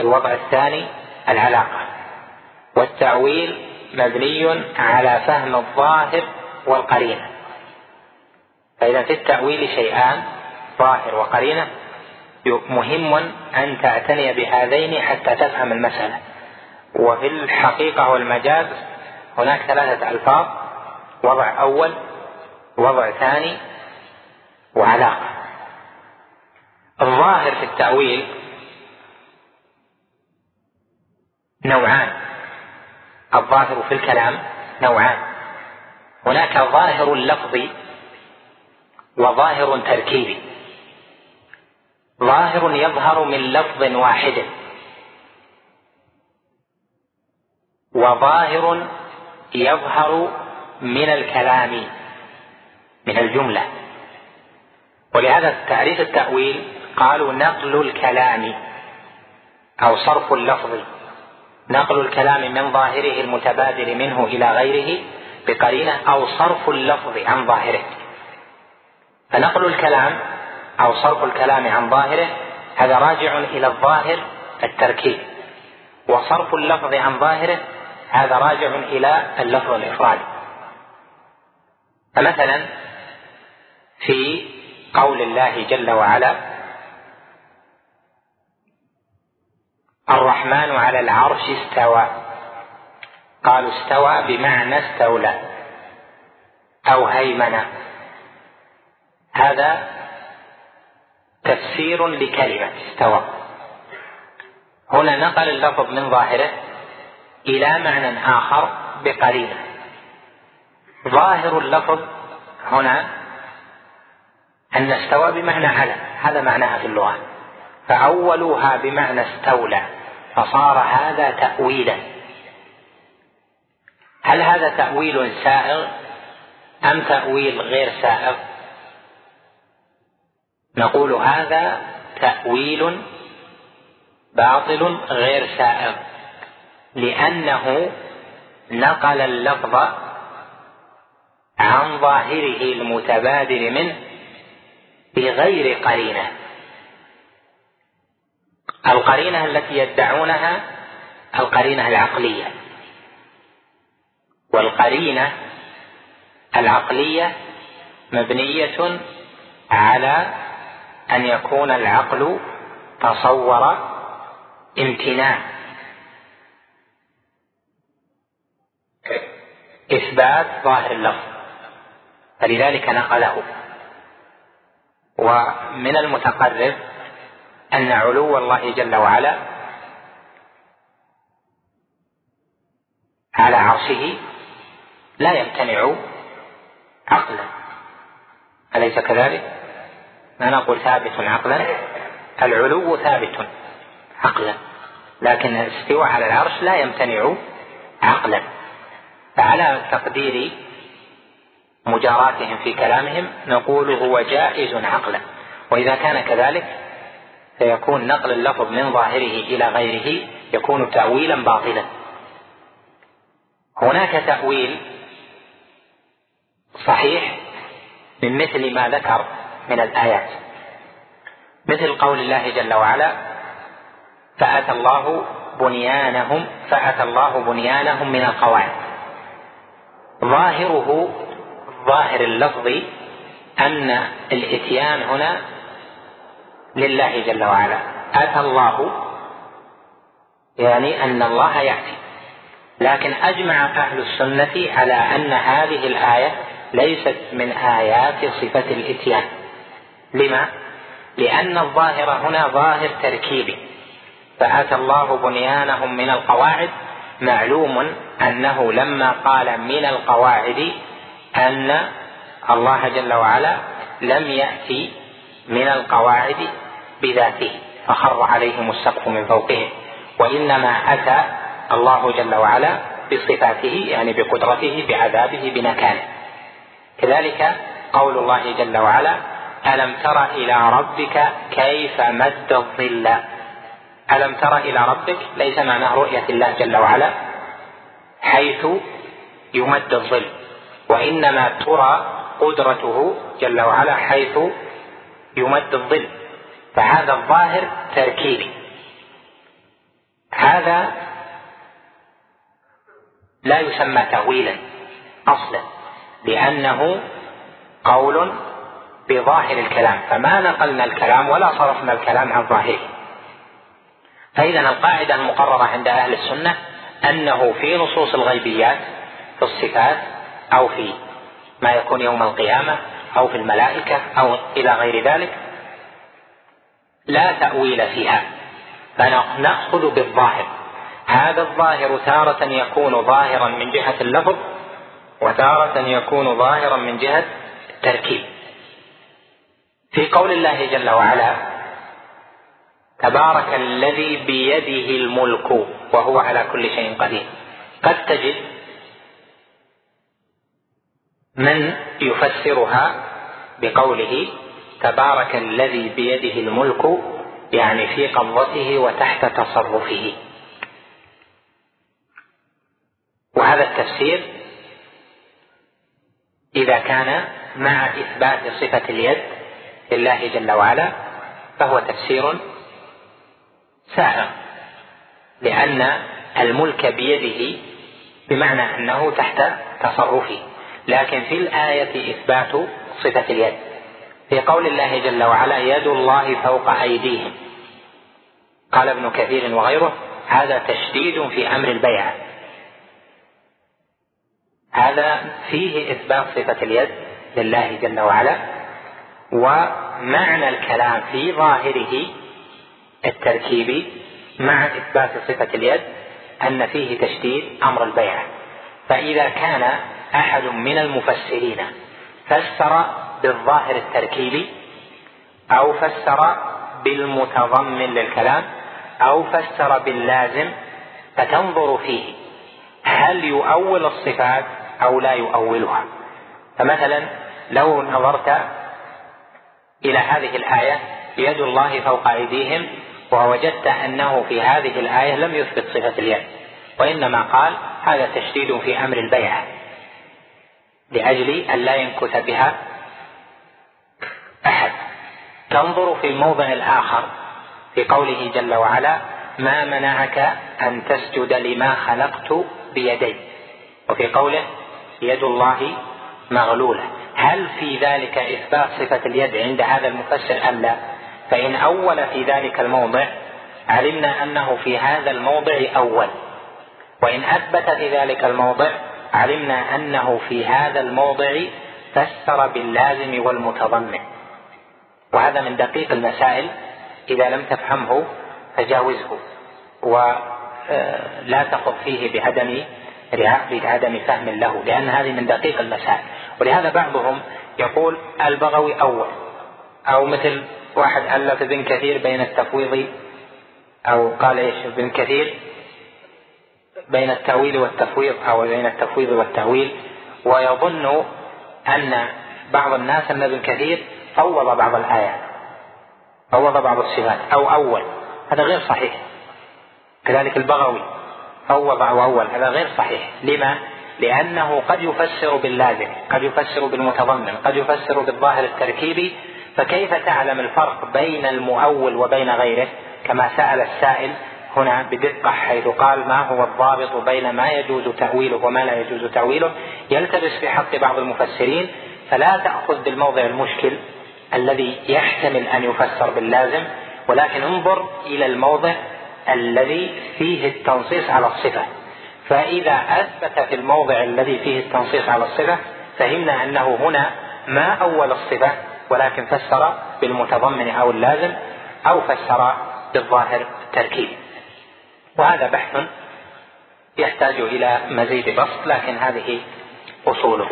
الوضع الثاني العلاقة. والتأويل مبني على فهم الظاهر والقرينة. فإذا في التأويل شيئان ظاهر وقرينة مهم أن تعتني بهذين حتى تفهم المسألة. وفي الحقيقة والمجاز هناك ثلاثة ألفاظ وضع أول وضع ثاني وعلاقة. الظاهر في التأويل نوعان. الظاهر في الكلام نوعان. هناك ظاهر لفظي وظاهر تركيبي. ظاهر يظهر من لفظ واحد. وظاهر يظهر من الكلام من الجملة. ولهذا تعريف التأويل قالوا نقل الكلام أو صرف اللفظ. نقل الكلام من ظاهره المتبادر منه إلى غيره بقرينة أو صرف اللفظ عن ظاهره. فنقل الكلام أو صرف الكلام عن ظاهره هذا راجع إلى الظاهر التركيب وصرف اللفظ عن ظاهره هذا راجع إلى اللفظ الافرادي فمثلا في قول الله جل وعلا الرحمن على العرش استوى. قالوا استوى بمعنى استولى أو هيمن. هذا تفسير لكلمة استوى. هنا نقل اللفظ من ظاهره إلى معنى آخر بقرينة. ظاهر اللفظ هنا أن استوى بمعنى على هذا معناها في اللغة. فأولوها بمعنى استولى. فصار هذا تأويلا. هل هذا تأويل سائغ أم تأويل غير سائغ؟ نقول هذا تأويل باطل غير سائغ لأنه نقل اللفظ عن ظاهره المتبادر منه بغير قرينة. القرينة التي يدعونها القرينة العقلية. والقرينة العقلية مبنية على أن يكون العقل تصور امتناع. إثبات ظاهر اللفظ. فلذلك نقله. ومن المتقرب أن علو الله جل وعلا على عرشه لا يمتنع عقلا. أليس كذلك؟ ما نقول ثابت عقلا العلو ثابت عقلا لكن الاستواء على العرش لا يمتنع عقلا. فعلى تقدير مجاراتهم في كلامهم نقول هو جائز عقلا. وإذا كان كذلك فيكون نقل اللفظ من ظاهره إلى غيره يكون تاويلا باطلا. هناك تأويل صحيح من مثل ما ذكر من الآيات. مثل قول الله جل وعلا فأتى الله بنيانهم فأتى الله بنيانهم من القواعد. ظاهره ظاهر اللفظ أن الإتيان هنا لله جل وعلا. آتى الله يعني أن الله يأتي. لكن أجمع أهل السنة على أن هذه الآية ليست من آيات صفة الإتيان. لما؟ لأن الظاهر هنا ظاهر تركيبي. فآتى الله بنيانهم من القواعد معلوم أنه لما قال من القواعد أن الله جل وعلا لم يأتي من القواعد بذاته فخر عليهم السقف من فوقهم. وإنما أتى الله جل وعلا بصفاته يعني بقدرته بعذابه بنكاله. كذلك قول الله جل وعلا ألم تر إلى ربك كيف مد الظل؟ ألم تر إلى ربك؟ ليس معناه رؤية الله جل وعلا حيث يمد الظل. وإنما ترى قدرته جل وعلا حيث يمد الظل. فهذا الظاهر تركيبي. هذا لا يسمى تأويلا أصلا لأنه قول بظاهر الكلام. فما نقلنا الكلام ولا صرفنا الكلام عن ظاهره. فإذا القاعدة المقررة عند أهل السنة أنه في نصوص الغيبيات في الصفات أو في ما يكون يوم القيامة أو في الملائكة أو إلى غير ذلك لا تأويل فيها. فنأخذ بالظاهر. هذا الظاهر تارة يكون ظاهرا من جهة اللفظ وتارة يكون ظاهرا من جهة التركيب. في قول الله جل وعلا تبارك الذي بيده الملك وهو على كل شيء قدير. قد تجد من يفسرها بقوله تبارك الذي بيده الملك يعني في قبضته وتحت تصرفه. وهذا التفسير إذا كان مع إثبات صفة اليد لله جل وعلا فهو تفسير سائغ لأن الملك بيده بمعنى أنه تحت تصرفه. لكن في الآية إثبات صفة اليد. في قول الله جل وعلا يد الله فوق أيديهم. قال ابن كثير وغيره هذا تشديد في أمر البيعه هذا فيه إثبات صفة اليد لله جل وعلا ومعنى الكلام في ظاهره التركيبي مع إثبات صفة اليد أن فيه تشديد أمر البيعه فإذا كان أحد من المفسرين فسر بالظاهر التركيبي أو فسر بالمتضمن للكلام أو فسر باللازم فتنظر فيه هل يؤول الصفات أو لا يؤولها. فمثلا لو نظرت إلى هذه الآية يد الله فوق أيديهم ووجدت أنه في هذه الآية لم يثبت صفة اليد وإنما قال هذا تشديد في أمر البيعة لأجل أن لا ينكث بها تنظر في الموضع الآخر في قوله جل وعلا ما منعك أن تسجد لما خلقت بيدي وفي قوله يد الله مغلولة. هل في ذلك إثبات صفة اليد عند هذا المفسر أم لا؟ فإن أول في ذلك الموضع علمنا أنه في هذا الموضع أول. وإن أثبت في ذلك الموضع علمنا أنه في هذا الموضع فسر باللازم والمتضمن. وهذا من دقيق المسائل. إذا لم تفهمه فجاوزه. ولا تخض فيه بعدم لعدم فهم له لأن هذه من دقيق المسائل. ولهذا بعضهم يقول البغوي أول أو مثل واحد ألف ابن كثير بين التفويض أو قال إيش ابن كثير؟ بين التأويل والتفويض أو بين التفويض والتأويل. ويظن أن بعض الناس أن ابن كثير فوض بعض الآيات فوض بعض الصفات أو أول هذا غير صحيح. كذلك البغوي فوض أو أول هذا غير صحيح. لما؟ لأنه قد يفسر باللازم قد يفسر بالمتضمن قد يفسر بالظاهر التركيبي. فكيف تعلم الفرق بين المؤول وبين غيره؟ كما سأل السائل هنا بدقة حيث قال ما هو الضابط بين ما يجوز تأويله وما لا يجوز تأويله؟ يلتبس في حق بعض المفسرين. فلا تأخذ بالموضع المشكل الذي يحتمل أن يفسر باللازم ولكن انظر إلى الموضع الذي فيه التنصيص على الصفة. فإذا أثبت في الموضع الذي فيه التنصيص على الصفة فهمنا أنه هنا ما أول الصفة ولكن فسر بالمتضمن أو اللازم أو فسر بالظاهر التركيب وهذا بحث يحتاج إلى مزيد بسط لكن هذه أصوله.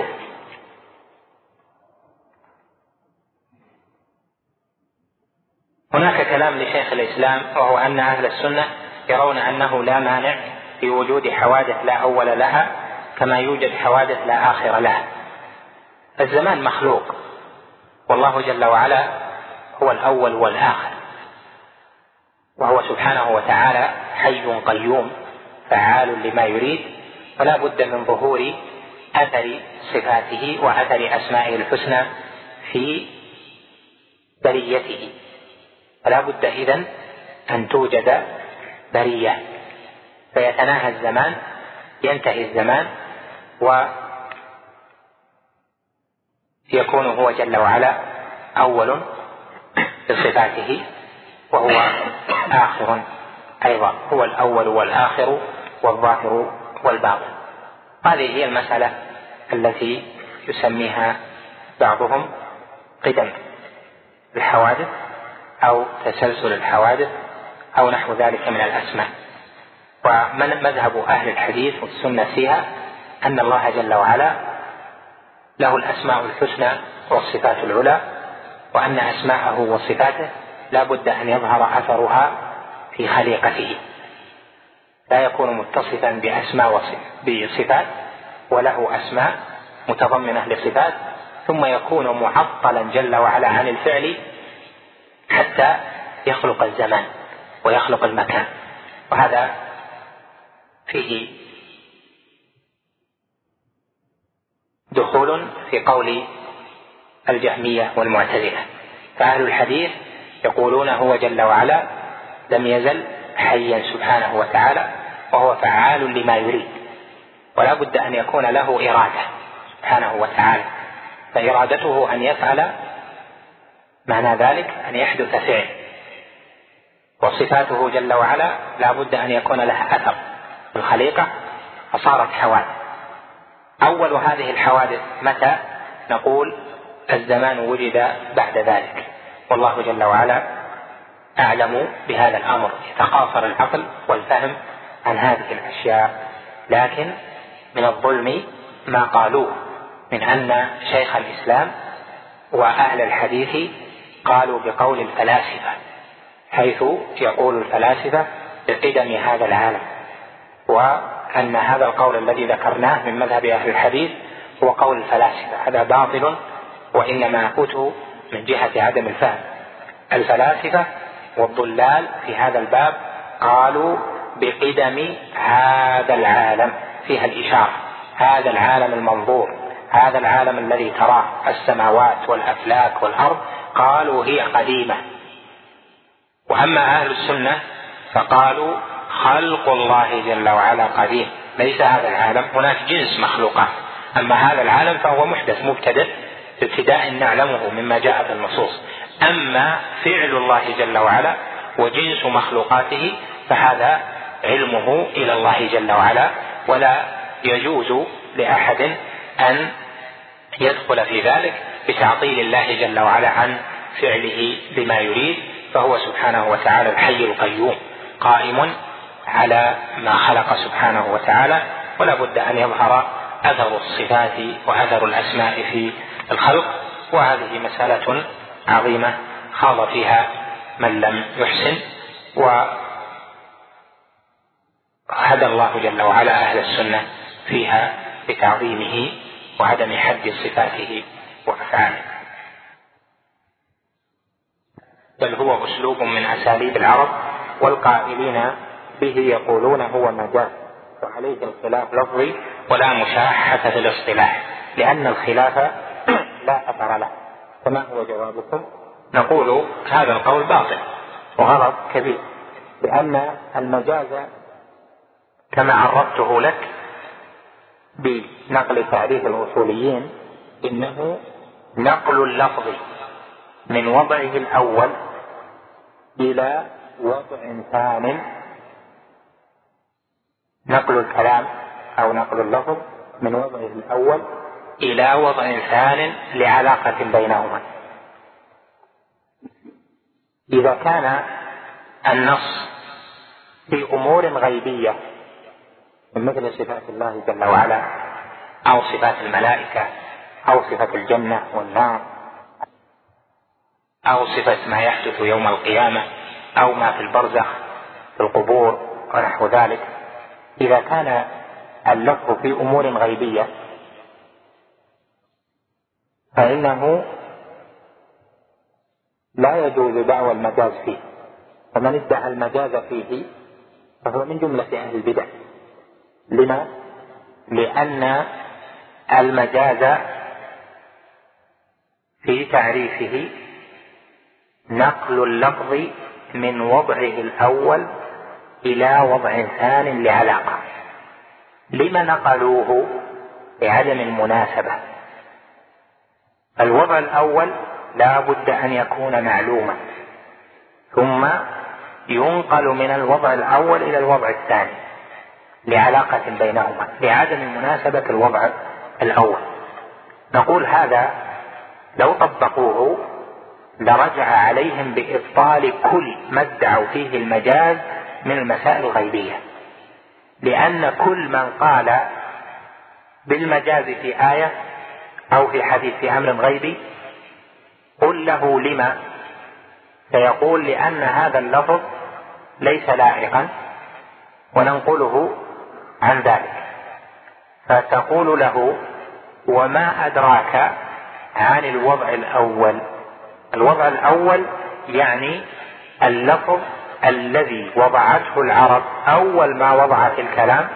هناك كلام لشيخ الإسلام وهو أن أهل السنة يرون أنه لا مانع في وجود حوادث لا أول لها كما يوجد حوادث لا آخر لها. الزمان مخلوق والله جل وعلا هو الأول والآخر. وهو سبحانه وتعالى حي قيوم فعال لما يريد فلا بد من ظهور أثر صفاته وأثر أسمائه الحسنى في بريته فلا بد اذا أن توجد برية. فيتناهى الزمان ينتهي الزمان ويكون هو جل وعلا أول بصفاته وهو آخر أيضا هو الأول والآخر والظاهر والباطن. هذه هي المسألة التي يسميها بعضهم قدم الحوادث. أو تسلسل الحوادث أو نحو ذلك من الأسماء. ومن مذهب أهل الحديث والسنة فيها أن الله جل وعلا له الأسماء الحسنى والصفات العلى وأن أسماءه وصفاته لا بد أن يظهر أثرها في خليقته. لا يكون متصفا بأسماء بصفات وله أسماء متضمنة لصفات ثم يكون معطلا جل وعلا عن الفعل حتى يخلق الزمان ويخلق المكان. وهذا فيه دخول في قول الجهمية والمعتزلة. فأهل الحديث يقولون هو جل وعلا لم يزل حيا سبحانه وتعالى وهو فعال لما يريد. ولا بد أن يكون له إرادة سبحانه وتعالى. فإرادته أن يفعل معنى ذلك أن يحدث فعل. وصفاته جل وعلا لا بد أن يكون لها أثر. في الخليقة فصارت حوادث. أول هذه الحوادث متى؟ نقول الزمان وجد بعد ذلك. والله جل وعلا أعلم بهذا الأمر. يتقاصر العقل والفهم عن هذه الأشياء. لكن من الظلم ما قالوه من أن شيخ الإسلام وأهل الحديث قالوا بقول الفلاسفة حيث يقول الفلاسفة بقدم هذا العالم وأن هذا القول الذي ذكرناه من مذهب أهل الحديث هو قول الفلاسفة هذا باطل وإنما أتوا من جهة عدم الفهم. الفلاسفة والضلال في هذا الباب قالوا بقدم هذا العالم فيها الإشارة هذا العالم المنظور هذا العالم الذي تراه السماوات والأفلاك والأرض قالوا هي قديمة. وأما أهل السنة فقالوا خلق الله جل وعلا قديم. ليس هذا العالم. هناك جنس مخلوقات. أما هذا العالم فهو محدث مبتدئ ابتداء نعلمه مما جاء في النصوص. أما فعل الله جل وعلا وجنس مخلوقاته فهذا علمه إلى الله جل وعلا. ولا يجوز لأحد أن يدخل في ذلك. بتعطيل الله جل وعلا عن فعله بما يريد فهو سبحانه وتعالى الحي القيوم قائم على ما خلق سبحانه وتعالى ولا بد أن يظهر أثر الصفات وأثر الأسماء في الخلق وهذه مسألة عظيمة خاض فيها من لم يحسن وهدى الله جل وعلا أهل السنة فيها بتعظيمه وعدم حد صفاته. وأفعاله بل هو أسلوب من أساليب العرب والقائلين به يقولون هو مجاز وعليه الخلاف لفظي ولا مشاحة في الاصطلاح لأن الخلاف لا أثر له فما هو جوابكم؟ نقول هذا القول باطل وغلط كبير لأن المجاز كما عرفته لك بنقل تعريف الأصوليين إنه نقل اللفظ من وضعه الأول إلى وضع ثان. نقل الكلام أو نقل اللفظ من وضعه الأول إلى وضع ثان لعلاقة بينهما. إذا كان النص في أمور غيبية مثل صفات الله جل وعلا أو صفات الملائكة أو صفة الجنة والنار. أو صفة ما يحدث يوم القيامة أو ما في البرزخ في القبور ونحو ذلك. إذا كان اللفظ في أمور غيبية فإنه لا يجوز دعوى المجاز فيه. ومن ادعى المجاز فيه فهو من جملة أهل البدع. لما؟ لأن المجاز في تعريفه نقل اللفظ من وضعه الأول إلى وضع ثان لعلاقة. لم نقلوه؟ لعدم المناسبة. الوضع الأول لا بد أن يكون معلوما ثم ينقل من الوضع الأول إلى الوضع الثاني لعلاقة بينهما لعدم مناسبة الوضع الأول. نقول هذا لو طبقوه لرجع عليهم بإبطال كل ما ادعوا فيه المجاز من المسائل الغيبية. لأن كل من قال بالمجاز في آية أو في حديث في أمر غيبي قل له لما فيقول لأن هذا اللفظ ليس لائقا وننقله عن ذلك. فتقول له وما أدراك عن الوضع الأول. الوضع الأول يعني اللفظ الذي وضعته العرب أول ما وضعت الكلام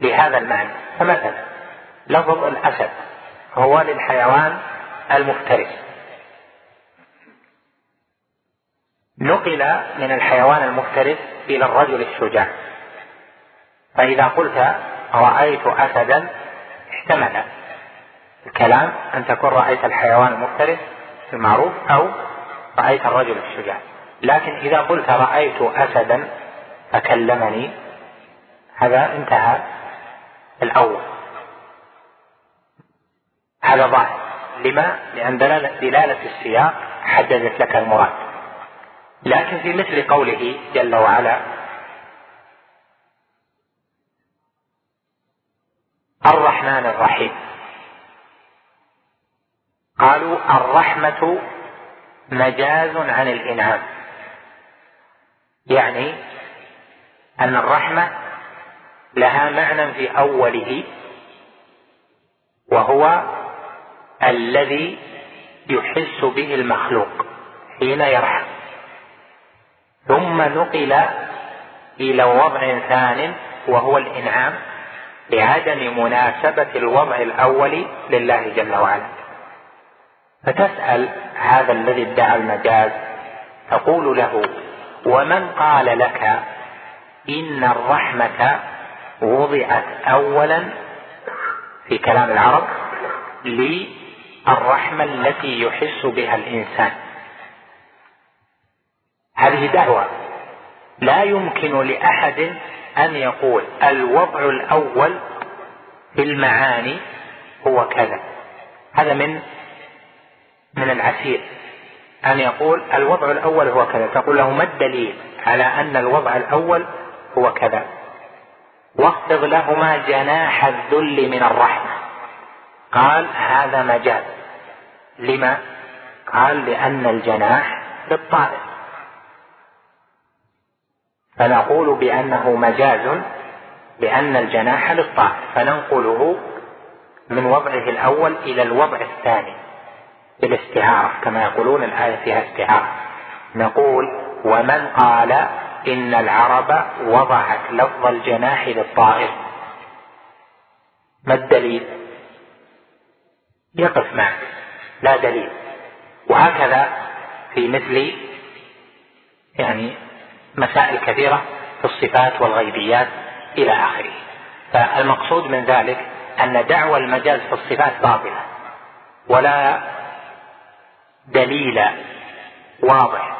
بهذا المعنى. فمثلا لفظ الأسد هو للحيوان المفترس. نقل من الحيوان المفترس إلى الرجل الشجاع. فإذا قلت رأيت أسدا احتمل. الكلام أن تكون رأيت الحيوان المفترس المعروف أو رأيت الرجل الشجاع. لكن إذا قلت رأيت أسدا فكلمني هذا انتهى الأول. هذا ظاهر. لما؟ لأن دلالة السياق حددت لك المراد. لكن في مثل قوله جل وعلا الرحمن الرحيم. قالوا الرحمة مجاز عن الإنعام. يعني أن الرحمة لها معنى في أوله وهو الذي يحس به المخلوق حين يرحم. ثم نقل إلى وضع ثان وهو الإنعام لعدم مناسبة الوضع الأول لله جل وعلا. فتسأل هذا الذي ادعى المجاز تقول له ومن قال لك إن الرحمة وضعت أولا في كلام العرب للرحمة التي يحس بها الإنسان؟ هذه دعوة لا يمكن لأحد أن يقول الوضع الأول في المعاني هو كذا. هذا من من العسير. أن يقول الوضع الأول هو كذا. تقول له ما الدليل على أن الوضع الأول هو كذا؟ واخفض لهما جناح الذل من الرحمة. قال هذا مجاز لما؟ قال لأن الجناح للطائر. فنقول بأنه مجاز لأن الجناح للطائر. فننقله من وضعه الأول إلى الوضع الثاني. بالاستعارة كما يقولون الآية فيها استعارة نقول ومن قال إن العرب وضعت لفظ الجناح للطائر؟ ما الدليل؟ يقف معك. لا دليل. وهكذا في مثل يعني مسائل كثيرة في الصفات والغيبيات إلى آخره. فالمقصود من ذلك أن دعوى المجاز في الصفات باطلة. ولا دليل واضح.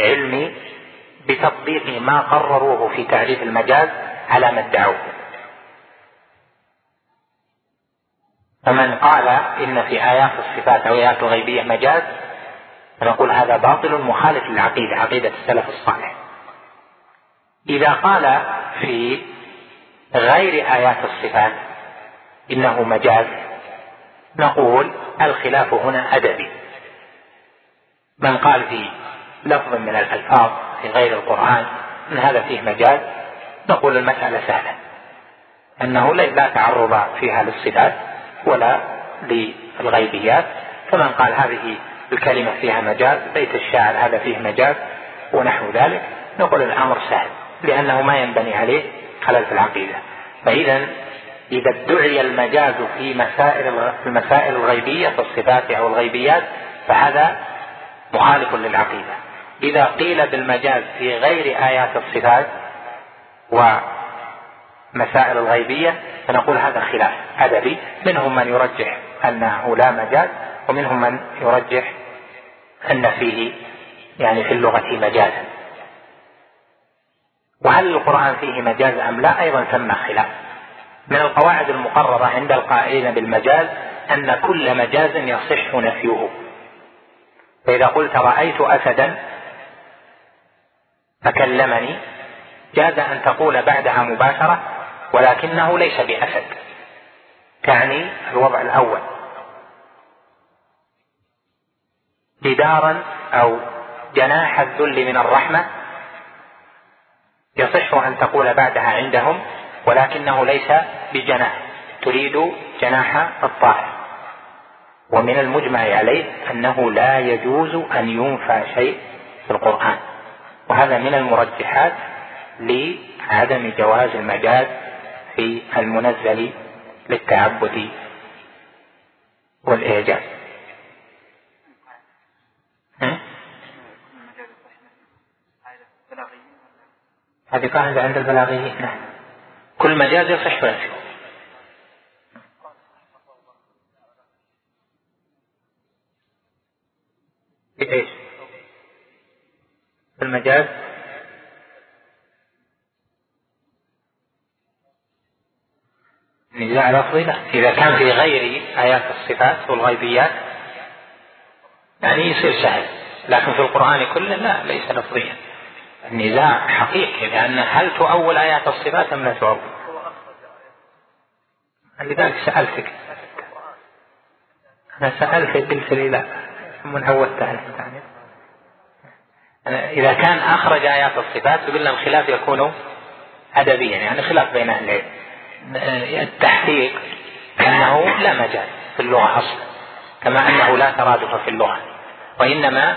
علمي بتطبيق ما قرروه في تعريف المجاز على ما ادعوه. فمن قال إن في آيات الصفات أو آيات الغيبية مجاز فنقول هذا باطل مخالف للعقيدة عقيدة السلف الصالح. إذا قال في غير آيات الصفات إنه مجاز نقول الخلاف هنا أدبي. من قال في لفظ من الألفاظ في غير القرآن إن هذا فيه مجاز نقول المسألة سهلة. أنه لا تعرض فيها للصفات ولا للغيبيات. فمن قال هذه الكلمة فيها مجاز بيت الشاعر هذا فيه مجاز ونحو ذلك نقول الأمر سهل لأنه ما ينبني عليه خلل في العقيدة. فإذا إذا ادعي المجاز في مسائل المسائل الغيبية في الصفات أو الغيبيات فهذا مخالف للعقيدة. إذا قيل بالمجاز في غير آيات الصفات ومسائل الغيبية فنقول هذا خلاف أدبي. منهم من يرجح أنه لا مجاز ومنهم من يرجح أن فيه يعني في اللغة مجازا وهل القرآن فيه مجاز أم لا؟ أيضا ثم خلاف. من القواعد المقررة عند القائلين بالمجاز أن كل مجاز يصح نفيه. فإذا قلت رأيت أسدا فكلمني جاز أن تقول بعدها مباشرة ولكنه ليس بأسد. تعني الوضع الأول. جدارا أو جناح الذل من الرحمة يصح أن تقول بعدها عندهم ولكنه ليس بجناح تريد جناح الطائر ومن المجمع عليه أنه لا يجوز أن ينفى شيء في القرآن. وهذا من المرجحات لعدم جواز المجاز في المنزل للتعبد والإعجاز. هذه قاعدة عند البلاغيين. نعم. كل مجاز يصح ونفيه بإيش؟ المجاز نزاع لفظي لا إذا كان في غير آيات الصفات والغيبيات يعني يصير سهل. لكن في القرآن كله لا ليس لفظيا النزاع حقيقي لأن هل تؤول آيات الصفات أم لا تؤول؟ لذلك سألتك. أنا سألتك قلت لي لا. من عودت على إذا كان أخرج آيات الصفات قلنا الخلاف يكون أدبيا يعني خلاف بين أهل العلم. التحقيق أنه لا مجال في اللغة أصلا كما أنه لا ترادف في اللغة. وإنما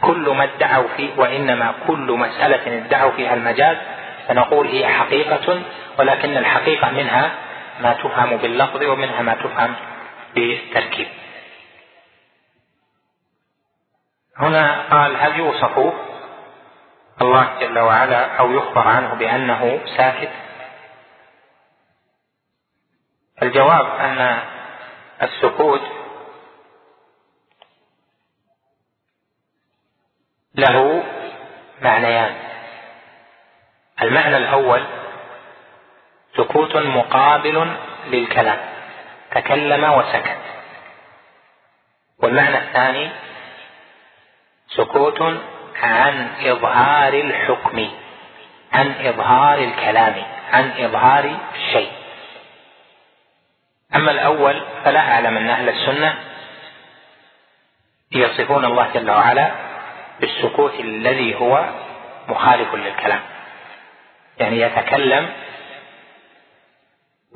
كل ما ادعوا فيه وإنما كل مسألة ادعوا فيها المجاز فنقول هي حقيقة ولكن الحقيقة منها ما تفهم باللفظ ومنها ما تفهم بالتركيب. هنا قال هل يوصف الله جل وعلا أو يخبر عنه بأنه ساكت؟ الجواب أن السكوت له معنيان. المعنى الأول سكوت مقابل للكلام تكلم وسكت. والمعنى الثاني سكوت عن إظهار الحكم عن إظهار الكلام عن إظهار الشيء. أما الأول فلا أعلم أن أهل السنة يصفون الله جل وعلا بالسكوت الذي هو مخالف للكلام. يعني يتكلم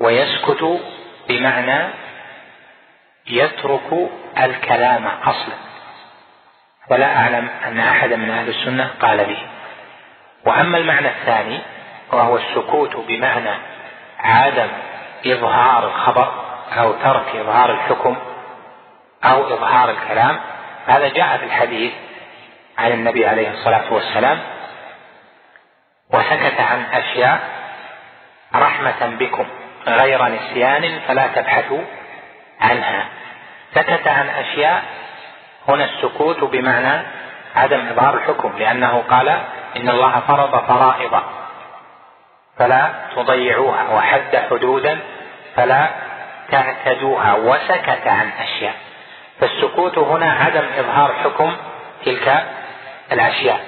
ويسكت بمعنى يترك الكلام أصلا. ولا أعلم أن أحدا من أهل السنة قال به. وأما المعنى الثاني وهو السكوت بمعنى عدم إظهار الخبر أو ترك إظهار الحكم أو إظهار الكلام هذا جاء في الحديث عن النبي عليه الصلاة والسلام وسكت عن أشياء رحمة بكم غير نسيان فلا تبحثوا عنها. سكت عن أشياء هنا السكوت بمعنى عدم إظهار الحكم لأنه قال إن الله فرض فرائض فلا تضيعوها وحد حدودا فلا تعتدوها وسكت عن أشياء. فالسكوت هنا عدم إظهار حكم تلك الأشياء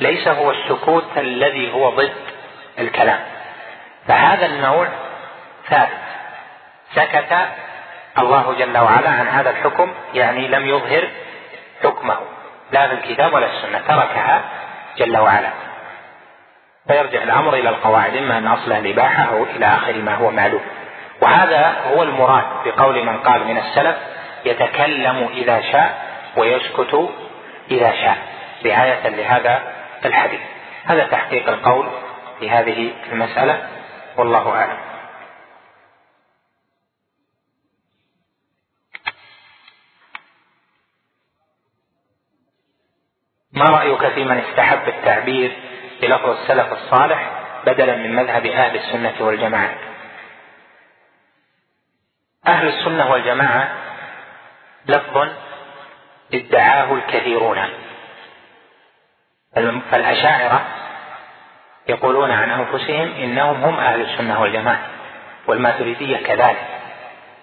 ليس هو السكوت الذي هو ضد الكلام. فهذا النوع ثابت. سكت الله جل وعلا عن هذا الحكم يعني لم يظهر حكمه لا في الكتاب ولا السنة تركها جل وعلا. فيرجع الأمر إلى القواعد إما أن اصلها الاباحه أو إلى آخر ما هو معلوم. وهذا هو المراد بقول من قال من السلف يتكلم إذا شاء ويسكت إذا شاء. رعاية لهذا الحديث. هذا تحقيق القول في هذه المسألة والله أعلم. ما رأيك في من استحب التعبير بلفظ السلف الصالح بدلا من مذهب أهل السنة والجماعة؟ أهل السنة والجماعة لفظ ادعاه الكثيرون. فالأشاعرة يقولون عن أنفسهم إنهم هم أهل السنة والجماعة والماتريدية كذلك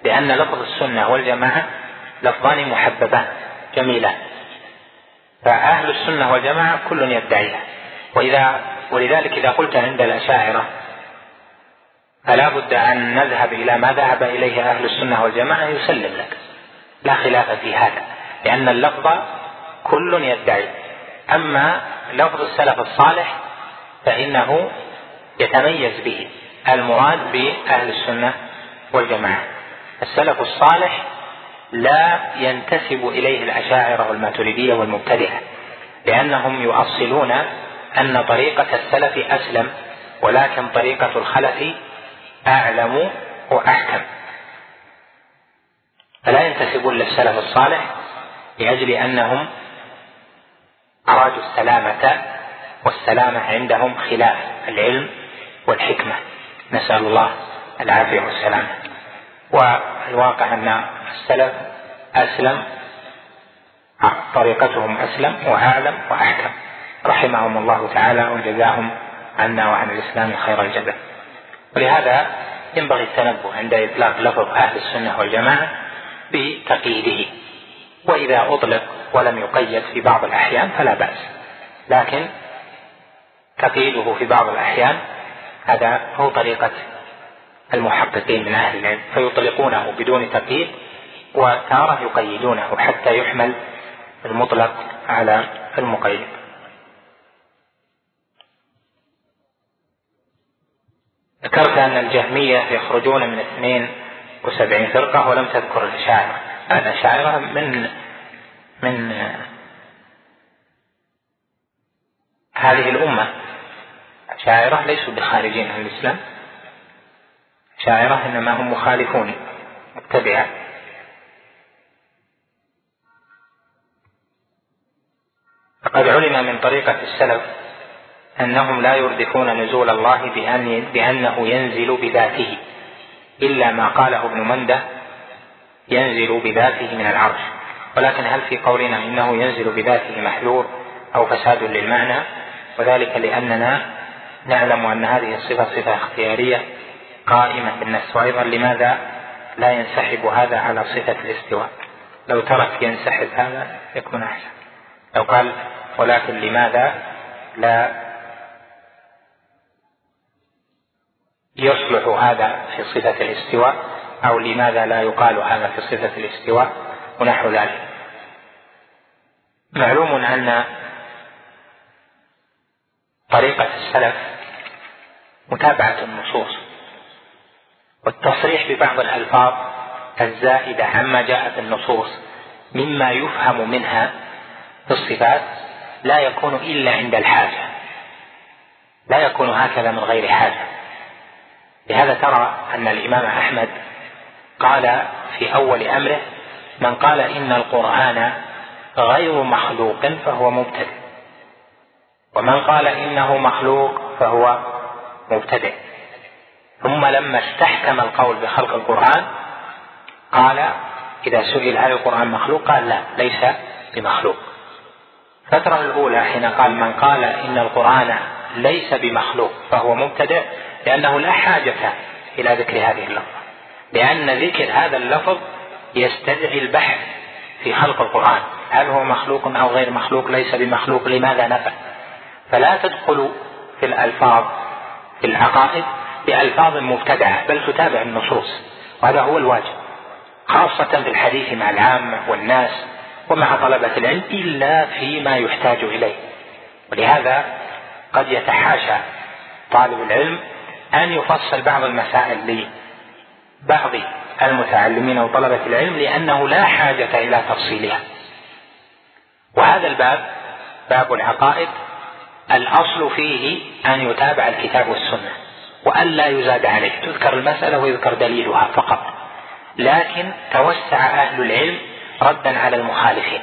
لأن لفظ السنة والجماعة لفظان محببان جميلان. فأهل السنة والجماعة كل يدعيها وإذا ولذلك إذا قلت عند الأشاعرة فلا بد أن نذهب إلى ما ذهب إليه أهل السنة والجماعة؟ يسلم لك. لا خلاف في هذا لأن اللفظ كل يدعي. أما لفظ السلف الصالح فإنه يتميز به المراد بأهل السنة والجماعة. السلف الصالح لا ينتسب إليه الاشاعره والماتريدية والمبتدعه لأنهم يؤصلون أن طريقة السلف أسلم ولكن طريقة الخلف أعلم وأحكم. فلا ينتسبون للسلف الصالح لأجل أنهم أرادوا السلامة والسلامه عندهم خلاف العلم والحكمة. نسأل الله العافية والسلامة. والواقع أن السلف أسلم طريقتهم أسلم وأعلم وأحكم. رحمهم الله تعالى وجزاهم عنا وعن الإسلام خير الجزاء. ولهذا ينبغي التنبه عند إطلاق لفظ أهل السنة والجماعة بتقييده. وإذا أطلق ولم يقيد في بعض الأحيان فلا بأس. لكن تقييده في بعض الأحيان هذا هو طريقة المحققين من أهل العلم فيطلقونه بدون تقييد وتارة يقيدونه حتى يحمل المطلق على المقيد. ذكرت أن الجهمية يخرجون من اثنين وسبعين فرقة ولم تذكر الأشاعرة الأشاعرة من من هذه الأمة. الأشاعرة ليسوا بخارجين عن الإسلام. الأشاعرة إنما هم مخالفون متبعة فقد علم من طريقة السلف أنهم لا يردفون نزول الله بأن بأنه ينزل بذاته إلا ما قاله ابن منده ينزل بذاته من العرش. ولكن هل في قولنا إنه ينزل بذاته محذور أو فساد للمعنى؟ وذلك لأننا نعلم أن هذه الصفة صفة اختيارية قائمة بالنفس. وأيضا لماذا لا ينسحب هذا على صفة الاستواء؟ لو ترك ينسحب هذا يكون أحسن. لو قال ولكن لماذا لا يصلح هذا في صفة الاستواء أو لماذا لا يقال هذا في صفة الاستواء ونحو ذلك. معلوم أن طريقة السلف متابعة النصوص. والتصريح ببعض الألفاظ الزائدة عما جاء في النصوص مما يفهم منها في الصفات لا يكون إلا عند الحاجة لا يكون هكذا من غير حاجة. لهذا ترى أن الإمام أحمد قال في أول أمره من قال إن القرآن غير مخلوق فهو مبتدئ ومن قال إنه مخلوق فهو مبتدئ. ثم لما استحكم القول بخلق القرآن قال إذا سئل هل القرآن مخلوق؟ قال لا ليس بمخلوق. الفترة الأولى حين قال من قال إن القرآن ليس بمخلوق فهو مبتدئ لأنه لا حاجة إلى ذكر هذه اللفظة. لأن ذكر هذا اللفظ يستدعي البحث في خلق القرآن. هل هو مخلوق أو غير مخلوق؟ ليس بمخلوق لماذا نفى فلا تدخل في الألفاظ في العقائد بألفاظ مبتدعة بل تتابع النصوص وهذا هو الواجب خاصة في الحديث مع العامة والناس ومع طلبة العلم إلا فيما يحتاج إليه. ولهذا قد يتحاشى طالب العلم أن يفصل بعض المسائل لبعض المتعلمين وطلبة العلم لأنه لا حاجة إلى تفصيلها. وهذا الباب باب العقائد الأصل فيه أن يتابع الكتاب والسنة. وأن لا يزاد عليه. تذكر المسألة ويذكر دليلها فقط. لكن توسع أهل العلم ردا على المخالفين.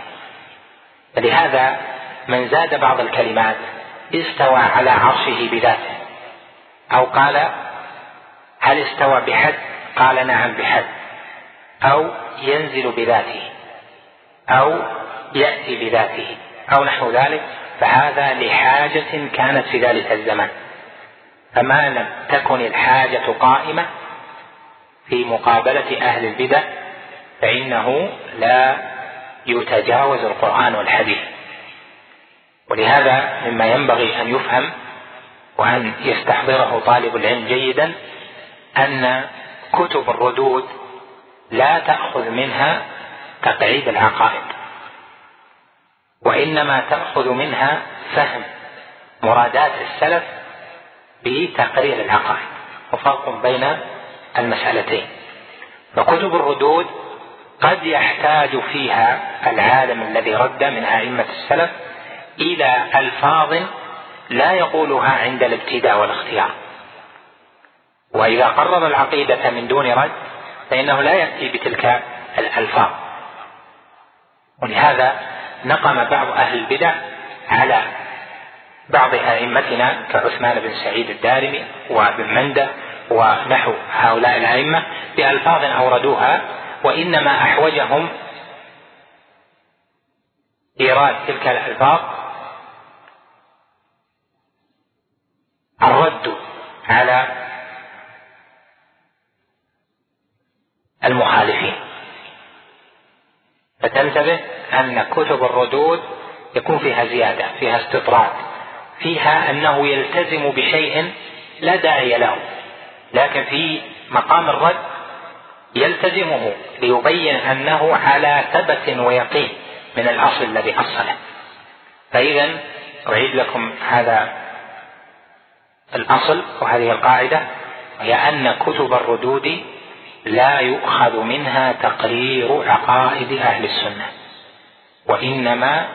فلهذا من زاد بعض الكلمات استوى على عرشه بذاته. أو قال هل استوى بحد؟ قال نعم بحد. أو ينزل بذاته. أو يأتي بذاته. أو نحو ذلك. فهذا لحاجة كانت في ذلك الزمان. فما لم تكن الحاجة قائمة في مقابلة أهل البدع فإنه لا يتجاوز القرآن والحديث. ولهذا مما ينبغي أن يفهم وأن يستحضره طالب العلم جيدا أن كتب الردود لا تأخذ منها تقعيد العقائد وإنما تأخذ منها فهم مرادات السلف بتقرير العقائد وفرق بين المسألتين. فكتب الردود قد يحتاج فيها العالم الذي رد من أئمة السلف إلى ألفاظ لا يقولها عند الابتداء والاختيار. وإذا قرر العقيدة من دون رد فإنه لا يأتي بتلك الألفاظ. ولهذا نقم بعض أهل البدع على بعض أئمتنا كعثمان بن سعيد الدارمي وابن مندة ونحو هؤلاء الأئمة بألفاظ أوردوها وإنما أحوجهم إيراد تلك الألفاظ الرد على المخالفين. فتنتبه أن كتب الردود يكون فيها زيادة فيها استطراد. فيها أنه يلتزم بشيء لا داعي له لكن في مقام الرد يلتزمه ليبين أنه على ثبت ويقين من الأصل الذي أصله فإذا أعيد لكم هذا الأصل وهذه القاعدة وهي أن كتب الردود لا يؤخذ منها تقرير عقائد أهل السنة وإنما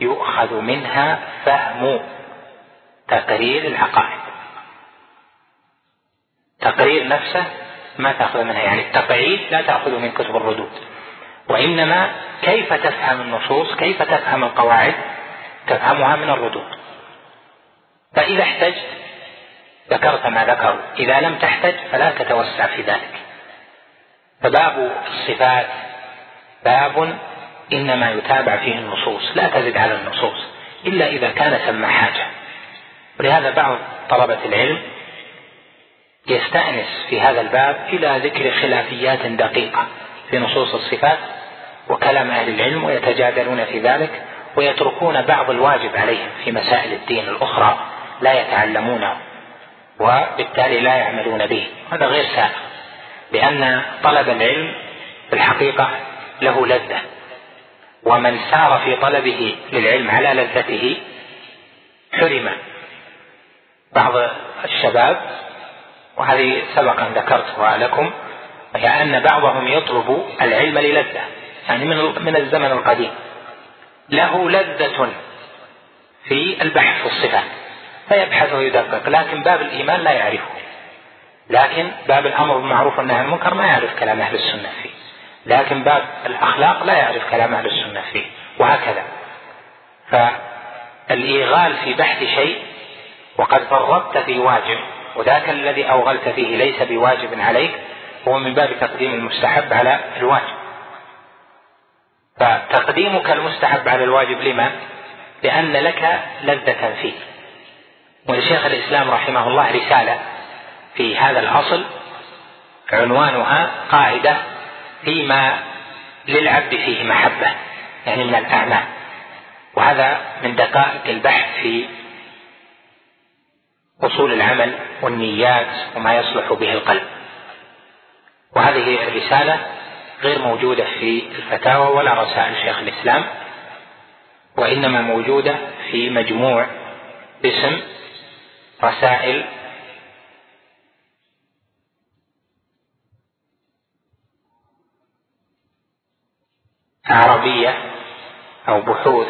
يؤخذ منها فهم تقرير العقائد تقرير نفسه ما تأخذ منها يعني التقعيد لا تأخذ من كتب الردود. وإنما كيف تفهم النصوص كيف تفهم القواعد؟ تفهمها من الردود. فإذا احتجت ذكرت ما ذكروا إذا لم تحتج فلا تتوسع في ذلك. فباب الصفات باب إنما يتابع فيه النصوص لا تزد على النصوص إلا إذا كان ثم حاجة ولهذا بعض طلبة العلم يستأنس في هذا الباب إلى ذكر خلافيات دقيقة في نصوص الصفات وكلام أهل العلم ويتجادلون في ذلك ويتركون بعض الواجب عليهم في مسائل الدين الأخرى لا يتعلمونه وبالتالي لا يعملون به. هذا غير سائغ لأن طلب العلم في الحقيقة له لذة ومن سار في طلبه للعلم على لذته حرم. بعض الشباب وهذه سبقا ذكرتها لكم وهي أن بعضهم يطلب العلم للذة يعني من من الزمن القديم. له لذة في البحث في الصفات فيبحث ويدقق لكن باب الإيمان لا يعرفه. لكن باب الأمر بالمعروف والنهي عن المنكر ما يعرف كلام أهل السنة فيه. لكن باب الأخلاق لا يعرف كلام أهل السنة فيه وهكذا. فالإيغال في بحث شيء وقد فرطت في واجب وذاك الذي أوغلت فيه ليس بواجب عليك هو من باب تقديم المستحب على الواجب. فتقديمك المستحب على الواجب لما؟ لأن لك لذة فيه. ولشيخ الإسلام رحمه الله رسالة في هذا الأصل عنوانها قاعدة فيما للعبد فيه محبة يعني من الأعمال. وهذا من دقائق البحث في أصول العمل والنيات وما يصلح به القلب. وهذه الرسالة غير موجودة في الفتاوى ولا رسائل شيخ الإسلام وإنما موجودة في مجموع اسم رسائل عربية أو بحوث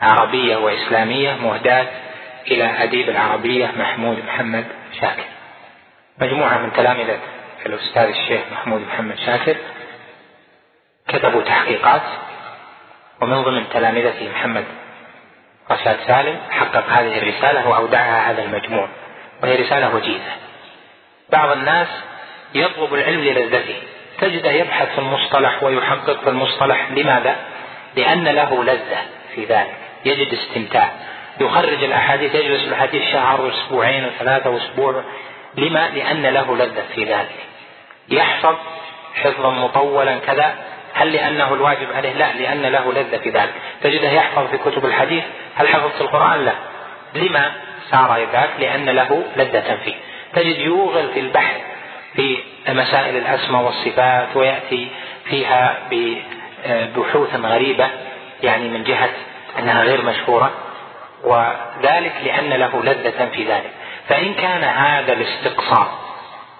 عربية وإسلامية مهداة إلى أديب العربية محمود محمد شاكر. مجموعة من تلامذة الأستاذ الشيخ محمود محمد شاكر. كتبوا تحقيقات. ومن ضمن تلامذته محمد رشاد سالم حقق هذه الرسالة وأودعها هذا المجموع وهي رسالة وجيزة. بعض الناس يطلب العلم للذته تجده يبحث في المصطلح ويحقق في المصطلح. لماذا؟ لأن له لذة في ذلك. يجد استمتاع. يخرج الأحاديث يجلس الحديث شهر وأسبوعين وثلاثة وأسبوع لما؟ لأن له لذة في ذلك يحفظ حفظا مطولا كذا هل لأنه الواجب عليه؟ لا لأن له لذة في ذلك تجده يحفظ في كتب الحديث هل حفظت القرآن؟ لا لما صار ذاك؟ لأن له لذة فيه تجد يوغل في البحث في مسائل الأسماء والصفات ويأتي فيها ببحوث غريبة يعني من جهة أنها غير مشهورة وذلك لأن له لذة في ذلك. فإن كان هذا الاستقصاء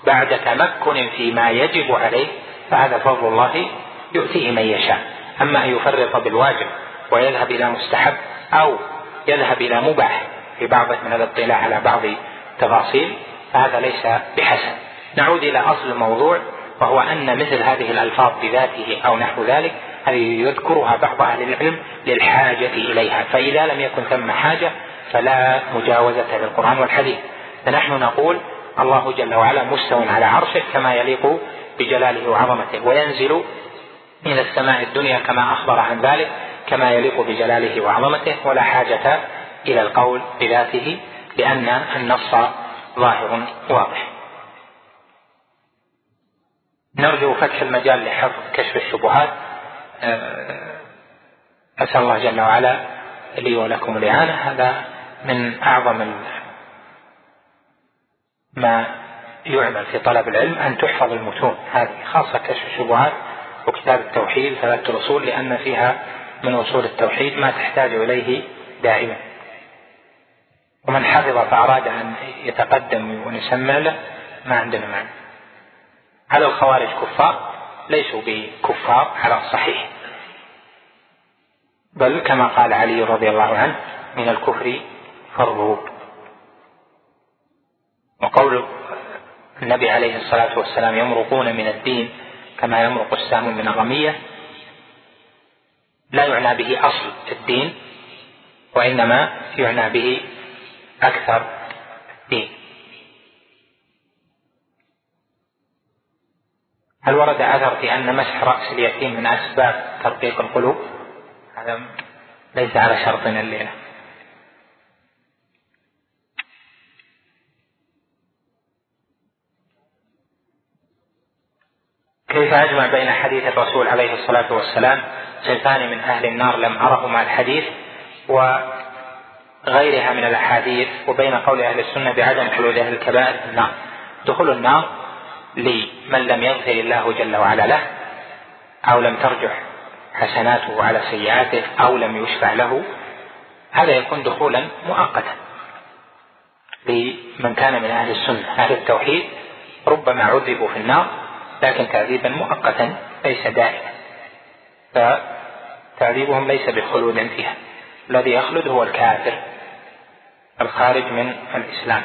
بعد تمكن فيما يجب عليه فهذا فضل الله يؤتيه من يشاء. أما أن يفرط بالواجب ويذهب إلى مستحب أو يذهب إلى مباح في بعض من الاطلاع على بعض تفاصيل فهذا ليس بحسن. نعود إلى أصل الموضوع وهو أن مثل هذه الألفاظ بذاته أو نحو ذلك هذه يذكرها بعض أهل العلم للحاجة إليها؟ فإذا لم يكن ثم حاجة فلا مجاوزة للقرآن والحديث. فنحن نقول الله جل وعلا مستو على عرشه كما يليق بجلاله وعظمته وينزل إلى السماء الدنيا كما أخبر عن ذلك كما يليق بجلاله وعظمته ولا حاجة إلى القول بذاته لأن النص ظاهر واضح. نرجو فتح المجال لحفظ كشف الشبهات. أسأل الله جل وعلا لي ولكم الإعانة. هذا من أعظم ما يعمل في طلب العلم أن تحفظ المتون. هذه خاصة كشف الشبهات وكتاب التوحيد ثلاثة الأصول لأن فيها من أصول التوحيد ما تحتاج إليه دائما. ومن حفظ فأراد أن يتقدم ونسمع له ما عندنا معنى. هل الخوارج كفار؟ ليسوا بكفار على الصحيح بل كما قال علي رضي الله عنه من الكفر فروا وقول النبي عليه الصلاة والسلام يمرقون من الدين كما يمرق السهم من الرمية لا يعنى به أصل الدين وإنما يعنى به أكثر الدين. هل ورد أثر في أن مسح رأس اليتيم من أسباب ترقيق القلوب؟ هذا ليس على شرطنا الليلة. كيف أجمع بين حديث الرسول عليه الصلاة والسلام؟ صنفان من أهل النار لم أرهما الحديث و غيرها من الأحاديث وبين قول أهل السنة بعدم خلود أهل الكبائر في النار. دخول النار لمن لم يغفر الله جل وعلا له أو لم ترجح. حسناته على سيئاته أو لم يشفع له هذا يكون دخولا مؤقتا لمن كان من أهل السنة أهل التوحيد ربما عذبوا في النار لكن تعذيبا مؤقتا ليس دائما. فتعذيبهم ليس بخلود فيها. الذي يخلد هو الكافر الخارج من الإسلام.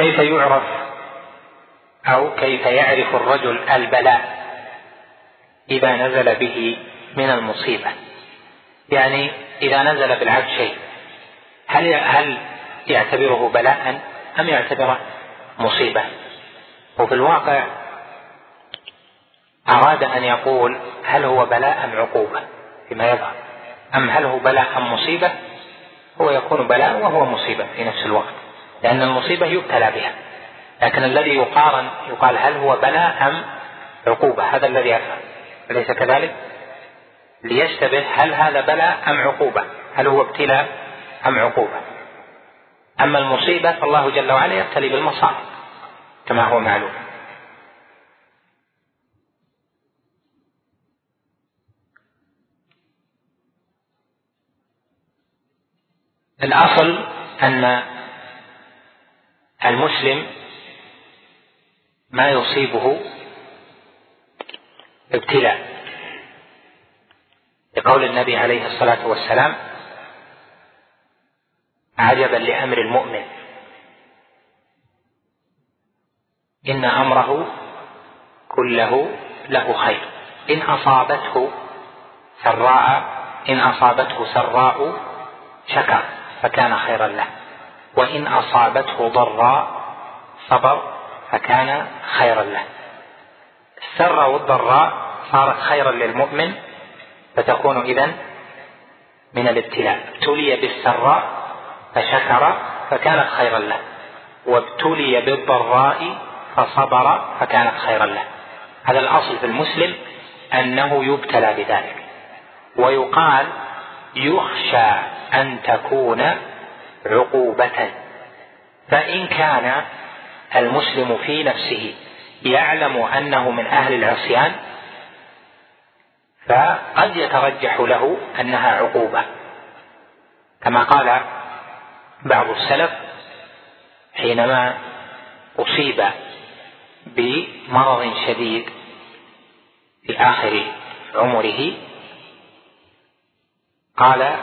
كيف يعرف أو كيف يعرف الرجل البلاء إذا نزل به من المصيبة؟ يعني إذا نزل بالعبد شيء هل هل يعتبره بلاء أم يعتبره مصيبة؟ وفي الواقع أراد أن يقول هل هو بلاء أم عقوبة؟ فيما يظهر. أم هل هو بلاء أم مصيبة؟ هو يكون بلاء وهو مصيبة في نفس الوقت. لأن المصيبة يبتلى بها. لكن الذي يقارن يقال هل هو بلاء أم عقوبة؟ هذا الذي يفهم أليس كذلك؟ ليشتبه هل هذا بلاء أم عقوبة. هل هو ابتلاء أم عقوبة. أما المصيبة فالله جل وعلا يبتلي بالمصائب كما هو معلوم. الأصل أن المسلم ما يصيبه ابتلاء. لقول النبي عليه الصلاة والسلام عجبا لأمر المؤمن. إن أمره كله له خير. إن أصابته سراء إن أصابته سراء شكر فكان خيرا له. وإن أصابته ضراء صبر فكان خيرا له. السراء والضراء صارت خيرا للمؤمن فتكون إذن من الابتلاء. ابتلي بالسراء فشكر فكانت خيرا له. وابتلي بالضراء فصبر فكانت خيرا له. هذا الأصل في المسلم أنه يبتلى بذلك. ويقال يخشى أن تكون عقوبة. فإن كان المسلم في نفسه يعلم أنه من أهل العصيان فقد يترجح له أنها عقوبة. كما قال بعض السلف حينما أصيب بمرض شديد في آخر عمره قال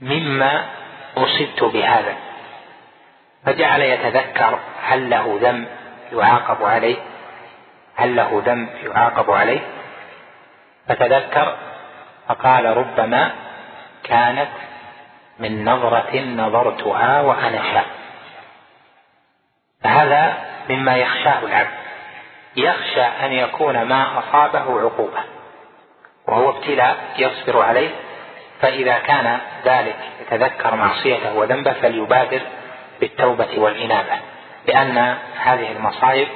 مما أصبت بهذا. فجعل يتذكر هل له ذنب يعاقب عليه هل له ذنب يعاقب عليه. فتذكر فقال ربما كانت من نظرة نظرتها وأنا شاب فهذا مما يخشاه العبد. يخشى أن يكون ما أصابه عقوبة وهو ابتلاء يصبر عليه فإذا كان ذلك يتذكر معصيته وذنبه فليبادر بالتوبة والإنابة لأن هذه المصائب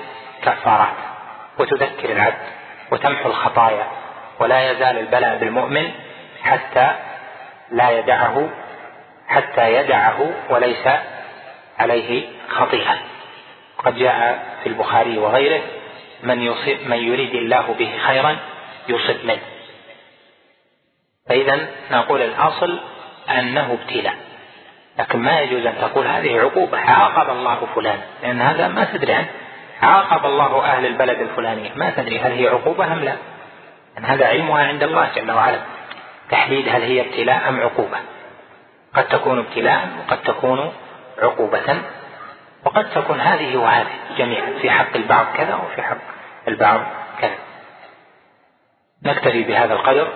كفارات وتذكر العبد وتمحو الخطايا ولا يزال البلاء بالمؤمن حتى لا يدعه حتى يدعه وليس عليه خطيئة. قد جاء في البخاري وغيره من يصيب من يريد الله به خيرا يصب منه. فإذا نقول الأصل أنه ابتلاء لكن ما يجوز أن تقول هذه عقوبة. عاقب الله فلان لأن هذا ما تدري عنه. عاقب الله أهل البلد الفلانية ما تدري هل هي عقوبة أم لا. أن هذا علمها عند الله جل وعلا. تحديد هل هي ابتلاء أم عقوبة. قد تكون ابتلاء وقد تكون عقوبة. وقد تكون هذه وهذه جميعا في حق البعض كذا وفي حق البعض كذا. نكتفي بهذا القدر.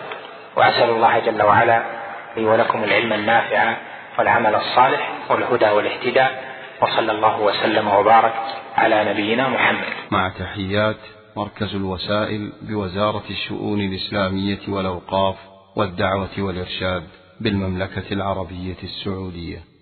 وأسأل الله جل وعلا لي ولكم العلم النافع والعمل الصالح والهدى والاهتداء وصلى الله وسلم وبارك على نبينا محمد. مع تحيات مركز الوسائل بوزارة الشؤون الإسلامية والأوقاف والدعوة والإرشاد بالمملكة العربية السعودية.